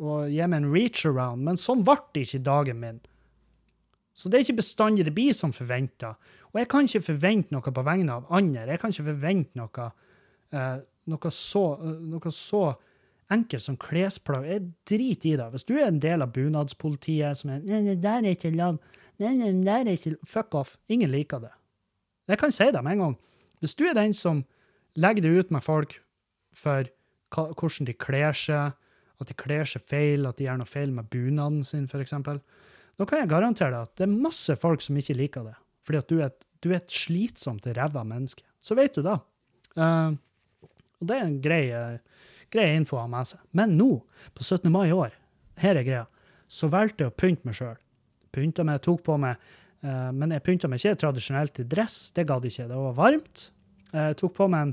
og, gi meg en reach around, men sånn ble det ikke dagen min. Så det er ikke bestandig det blir som forventa. Og jeg kan ikke forvente noe på vegne av andre. Jeg kan ikke forvente noe, uh, noe så, noe så enkelt som klesplagg. Jeg driter i det. Hvis du er en del av bunadspolitiet som er nei, det der er ikke lov. Nei, nei, der er ikke Fuck off. Ingen liker det. Jeg kan si det med en gang. Hvis du er den som legger det ut med folk for hvordan de kler seg, at de kler seg feil, at de gjør noe feil med bunaden sin, f.eks., da kan jeg garantere deg at det er masse folk som ikke liker det. fordi at du er et, du er et slitsomt ræva menneske. Så vet du da. Uh, det er en grei, eh, grei info å ha med seg. Men nå, på 17. mai i år, her er greia, så valgte jeg å pynte meg sjøl. Pynta meg, tok på meg Men jeg pynta meg ikke tradisjonelt i dress, det gadd ikke. Det var varmt. Jeg tok på meg en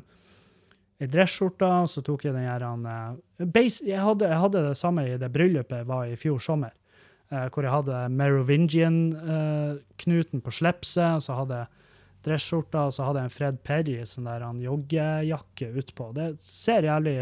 ei dresskjorte, og så tok jeg den her han, eh, jeg, hadde, jeg hadde det samme i det bryllupet jeg var i fjor sommer, eh, hvor jeg hadde Merovingian-knuten på slepset, og så hadde jeg dresskjorta, og så hadde jeg en Fred Perry sånn der han joggejakke utpå. Det ser jævlig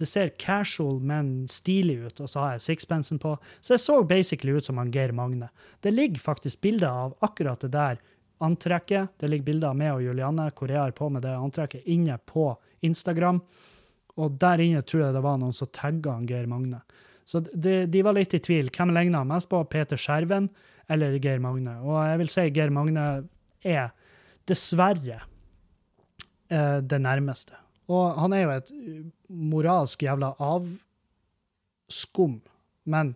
det ser casual, men stilig ut, og så har jeg sixpensen på. Så jeg så basically ut som han Geir Magne. Det ligger faktisk bilder av akkurat det der antrekket. Det ligger bilder av meg og Julianne hvor jeg har på med det antrekket, inne på Instagram. Og der inne tror jeg det var noen som tagga Geir Magne. Så de, de, var litt i tvil. Hvem ligna mest på? Peter Skjerven eller Geir Magne? Og jeg vil si Geir Magne er dessverre eh, det nærmeste. Og han er jo et moralsk jævla avskum, men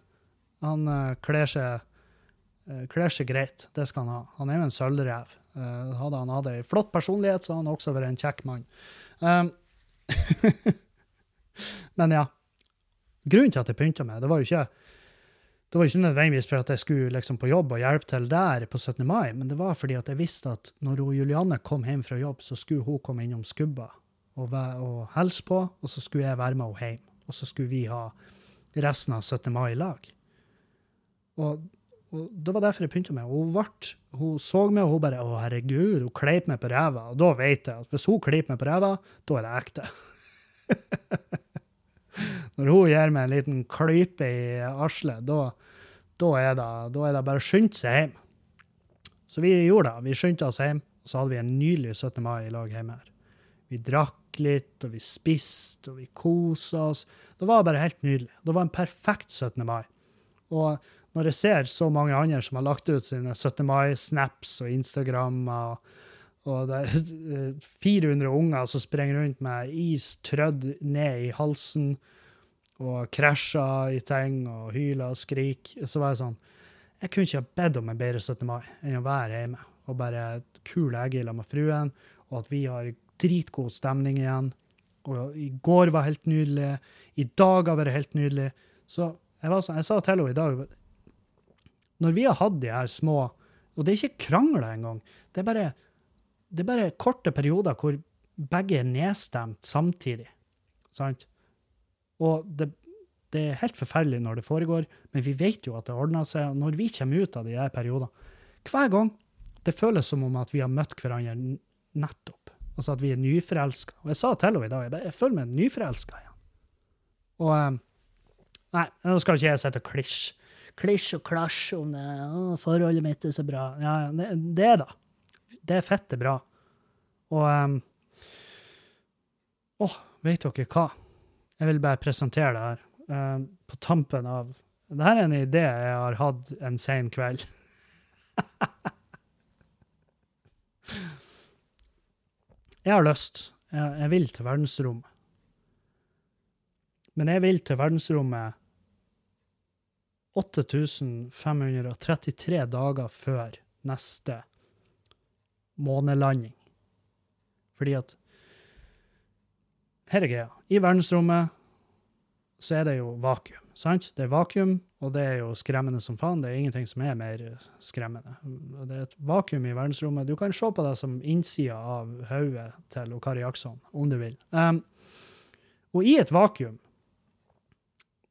han uh, kler seg uh, seg greit. Det skal han ha. Han er jo en sølvrev. Uh, hadde han hatt ei flott personlighet, så hadde han også vært en kjekk mann. Um, men ja. Grunnen til at jeg pynta meg, det var jo ikke det var ikke nødvendigvis for at jeg skulle liksom på jobb og hjelpe til der på 17. mai, men det var fordi at jeg visste at når Julianne kom hjem fra jobb, så skulle hun komme innom Skubba og, og hilse på, og så skulle jeg være med henne hjem. Og så skulle vi ha resten av 17. mai i lag. Og, og det var derfor jeg pynta meg. Hun, ble, hun så meg, og hun bare 'Å, herregud', hun kleip meg på ræva. Og da vet jeg at hvis hun kleiper meg på ræva, da er det ekte. Når hun gir meg en liten klype i arslet, da, da, da er det bare å skynde seg hjem. Så vi gjorde det. Vi skyndte oss hjem, og så hadde vi en nydelig 17. mai i lag hjemme her. Vi drakk litt, og vi spiste, og vi kosa oss. Det var bare helt nydelig. Det var en perfekt 17. mai. Og når jeg ser så mange andre som har lagt ut sine 17. mai-snaps og Instagrammer, og det er 400 unger som springer rundt med is trødd ned i halsen og krasjer i ting og hyler og skriker, så var jeg sånn Jeg kunne ikke ha bedt om en bedre 17. mai enn å være hjemme og bare kule egg sammen med fruen, og at vi har dritgod stemning igjen. Og i går var helt nydelig. I dag har vært helt nydelig. Så jeg, sånn, jeg sa til henne i dag Når vi har hatt de her små Og det er ikke krangler engang. Det er bare, det er bare korte perioder hvor begge er nedstemt samtidig. Sant? Og det, det, er helt forferdelig når det foregår, men vi vet jo at det ordner seg. Og når vi kommer ut av de her periodene Hver gang det føles som om at vi har møtt hverandre nettopp. Altså at vi er nyforelska. Og jeg sa til henne i dag jeg, føler meg nyforelska igjen. Og um, Nei, nå skal ikke jeg sitte og klisj. Klisj og klasj om det. Forholdet mitt er så bra. Ja, det, det da. Det er fette bra. Og um, Å, vet dere hva? Jeg vil bare presentere det her. Um, på tampen av Dette er en idé jeg har hatt en sen kveld. Jeg har lyst. Jeg, jeg vil til verdensrommet. Men jeg vil til verdensrommet 8533 dager før neste månelanding. Fordi at Her er greia. I verdensrommet så er det jo vakuum. Sant? Det er vakuum, og det er jo skremmende som faen. Det er ingenting som er mer skremmende. Det er et vakuum i verdensrommet. Du kan se på det som innsida av hodet til Kari Jackson, om du vil. Um, og i et vakuum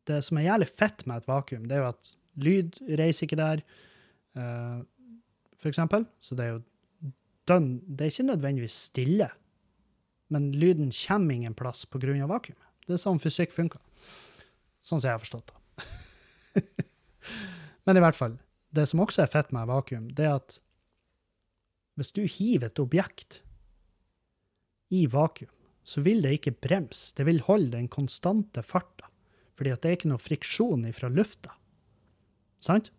Det som er jævlig fett med et vakuum, det er jo at lyd reiser ikke der, uh, for eksempel. Så det er jo dønn Det er ikke nødvendigvis stille, men lyden kommer ingen plass av vakuumet. Det er sånn fysikk funker. Sånn som jeg har forstått det. Men i hvert fall, det som også er fett med vakuum, det er at hvis du hiver et objekt i vakuum, så vil det ikke bremse. Det vil holde den konstante farta, fordi at det er ikke noe friksjon fra lufta. Sant?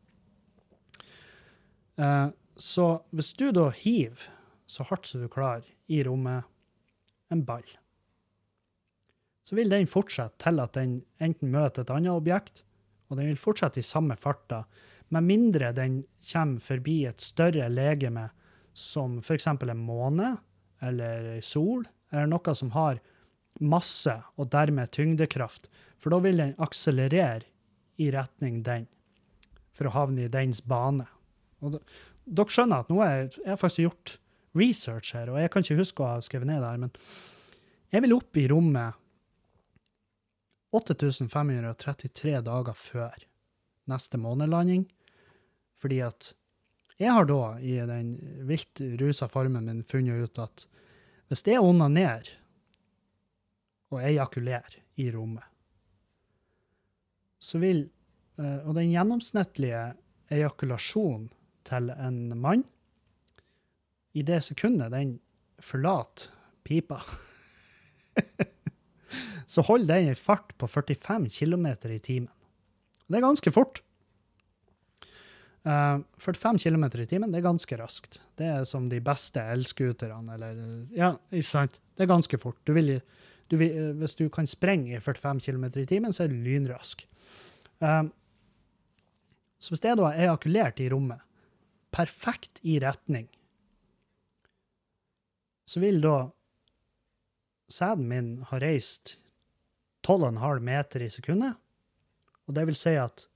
Eh, så hvis du da hiver så hardt som du klarer i rommet en ball, så vil den fortsette til at den enten møter et annet objekt, og den vil fortsette i samme farta, med mindre den kommer forbi et større legeme som f.eks. en måne eller en sol, eller noe som har masse og dermed tyngdekraft, for da vil den akselerere i retning den, for å havne i dens bane. Og dere skjønner at nå har jeg, faktisk gjort research her, og jeg kan ikke huske å ha skrevet ned det her, men jeg vil opp i rommet 8533 dager før neste månelanding, fordi at jeg har da, i den vilt rusa formen min, funnet ut at hvis det onanerer og ejakulerer i rommet, så vil eh, Og den gjennomsnittlige ejakulasjonen til en mann i det sekundet den forlater pipa, så holder den en fart på 45 km i timen. Det er ganske fort. Uh, 45 km i timen, det er ganske raskt. Det er som de beste elscooterne, eller Ja, ikke sant? Det er ganske fort. Du vil, du vil, hvis du kan sprenge i 45 km i timen, så er du lynrask. Uh, så hvis det da er ejakulert i rommet, perfekt i retning, så vil da sæden min ha reist 12,5 meter i sekundet. Og det vil si at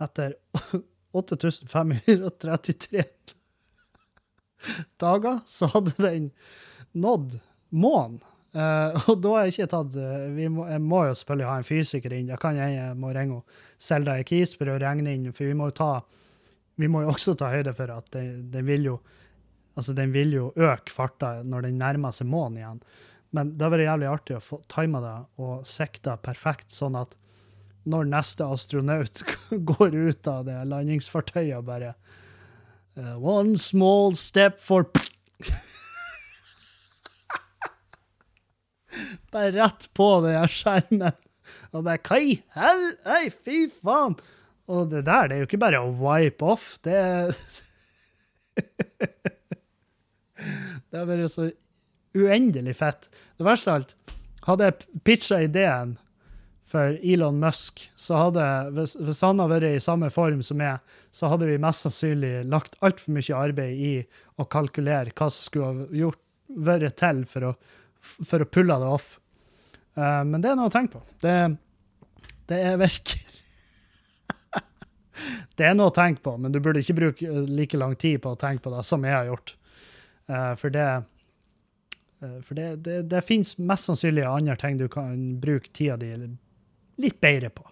etter 8533 dager så hadde den nådd månen. Uh, og da har jeg ikke tatt uh, vi må, Jeg må jo selvfølgelig ha en fysiker inn. Jeg kan jeg jeg må ringe Selda i for å regne inn, for vi må jo ta vi må jo også ta høyde for at den, den vil jo altså den vil jo øke farta når den nærmer seg månen igjen. Men det har vært jævlig artig å få time det og sikta perfekt, sånn at når neste astronaut går ut av det landingsfartøyet og bare uh, One small step for Bare rett på den skjermen. Og bare Hva i hell... Hei, fy faen! Og det der, det er jo ikke bare å wipe off. Det Det har vært så uendelig fett. Det verste av alt, hadde jeg pitcha ideen for Elon Musk, så hadde, hvis, hvis, han hadde vært i samme form som meg, så hadde vi mest sannsynlig lagt altfor mye arbeid i å kalkulere hva som skulle ha gjort, vært til for å, for å pulle det off. Uh, men det er noe å tenke på. Det, det er virkelig Det er noe å tenke på, men du burde ikke bruke like lang tid på å tenke på det som jeg har gjort. Uh, for det for det, det, det finnes mest sannsynlig andre ting du kan bruke tida di litt bedre på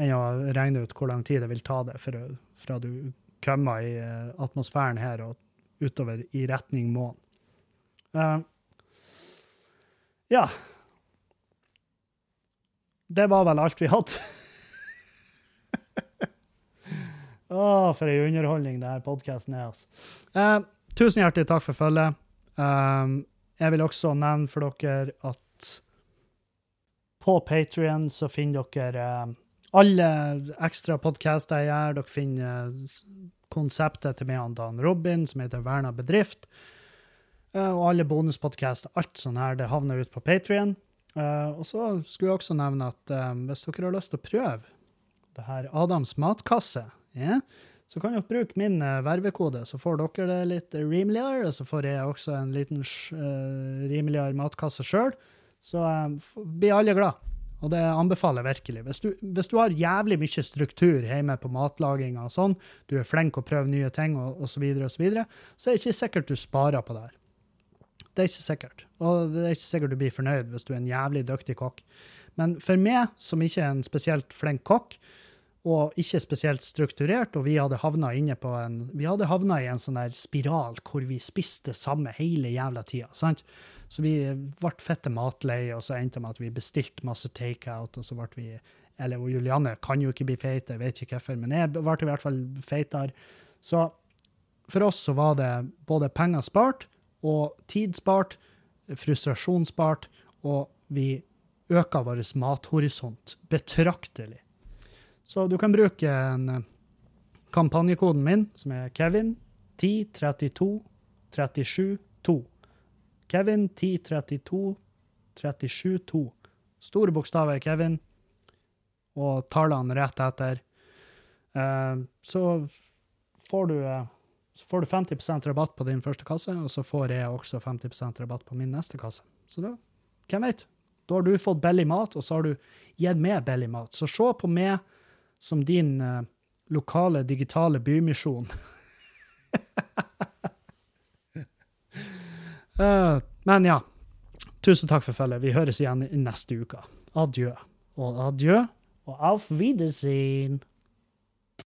enn å regne ut hvor lang tid det vil ta det fra, fra du kommer i uh, atmosfæren her og utover i retning månen. Uh, ja. Det var vel alt vi hadde. Å, oh, for ei underholdning det her podkasten er, altså. Uh, tusen hjertelig takk for følget. Um, jeg vil også nevne for dere at på Patrion så finner dere uh, alle ekstra podcaster jeg gjør. Dere finner konseptet til meg og Dan Robin, som heter Verna bedrift. Uh, og alle bonuspodcaster. Alt sånt her, det havner ut på Patrion. Uh, og så skulle jeg også nevne at hvis dere har lyst til å prøve det her Adams matkasse, yeah, så kan dere bruke min uh, vervekode, så får dere det litt rimeligere. Og så får jeg også en liten uh, rimeligere matkasse sjøl. Så blir alle glad. Og det anbefaler jeg virkelig. Hvis du, hvis du, har jævlig mye struktur hjemme på matlaginga og sånn, du er flink å prøve nye ting og osv., så, videre, og så, videre, så er det ikke sikkert du sparer på det her. Det er ikke sikkert. Og det er ikke sikkert du blir fornøyd hvis du er en jævlig dyktig kokk. Men for meg, som ikke er en spesielt flink kokk, og ikke spesielt strukturert, og vi hadde havna inne en i en sånn der spiral hvor vi spiste samme hele jævla tida. sant? Så vi ble fette matleie, og så endte det med at vi bestilte masse takeout, og så ble vi Eller og Julianne kan jo ikke bli feit, jeg vet ikke hvorfor, men jeg ble i hvert fall feitere. Så for oss så var det både penger spart og tid spart, frustrasjon spart, og vi øka vår mathorisont betraktelig. Så du kan bruke en eh, kampanjekoden min, som er Kevin 1032 37 2. Kevin 1032 37 2. Store bokstaver Kevin, og tallene rett etter. Uh, så får du uh, Så får du 50% rabatt på din første kasse, og så får jeg også 50% rabatt på min neste kasse. Så da, hvem vet? Da har du fått billig mat, og så har du gitt meg billig mat. Så se på meg som din eh, lokale digitale bymisjon. uh, men ja. Tusen takk for følget. Vi høres igjen i neste uke. Adjø og adjø og auf Wiedersehen.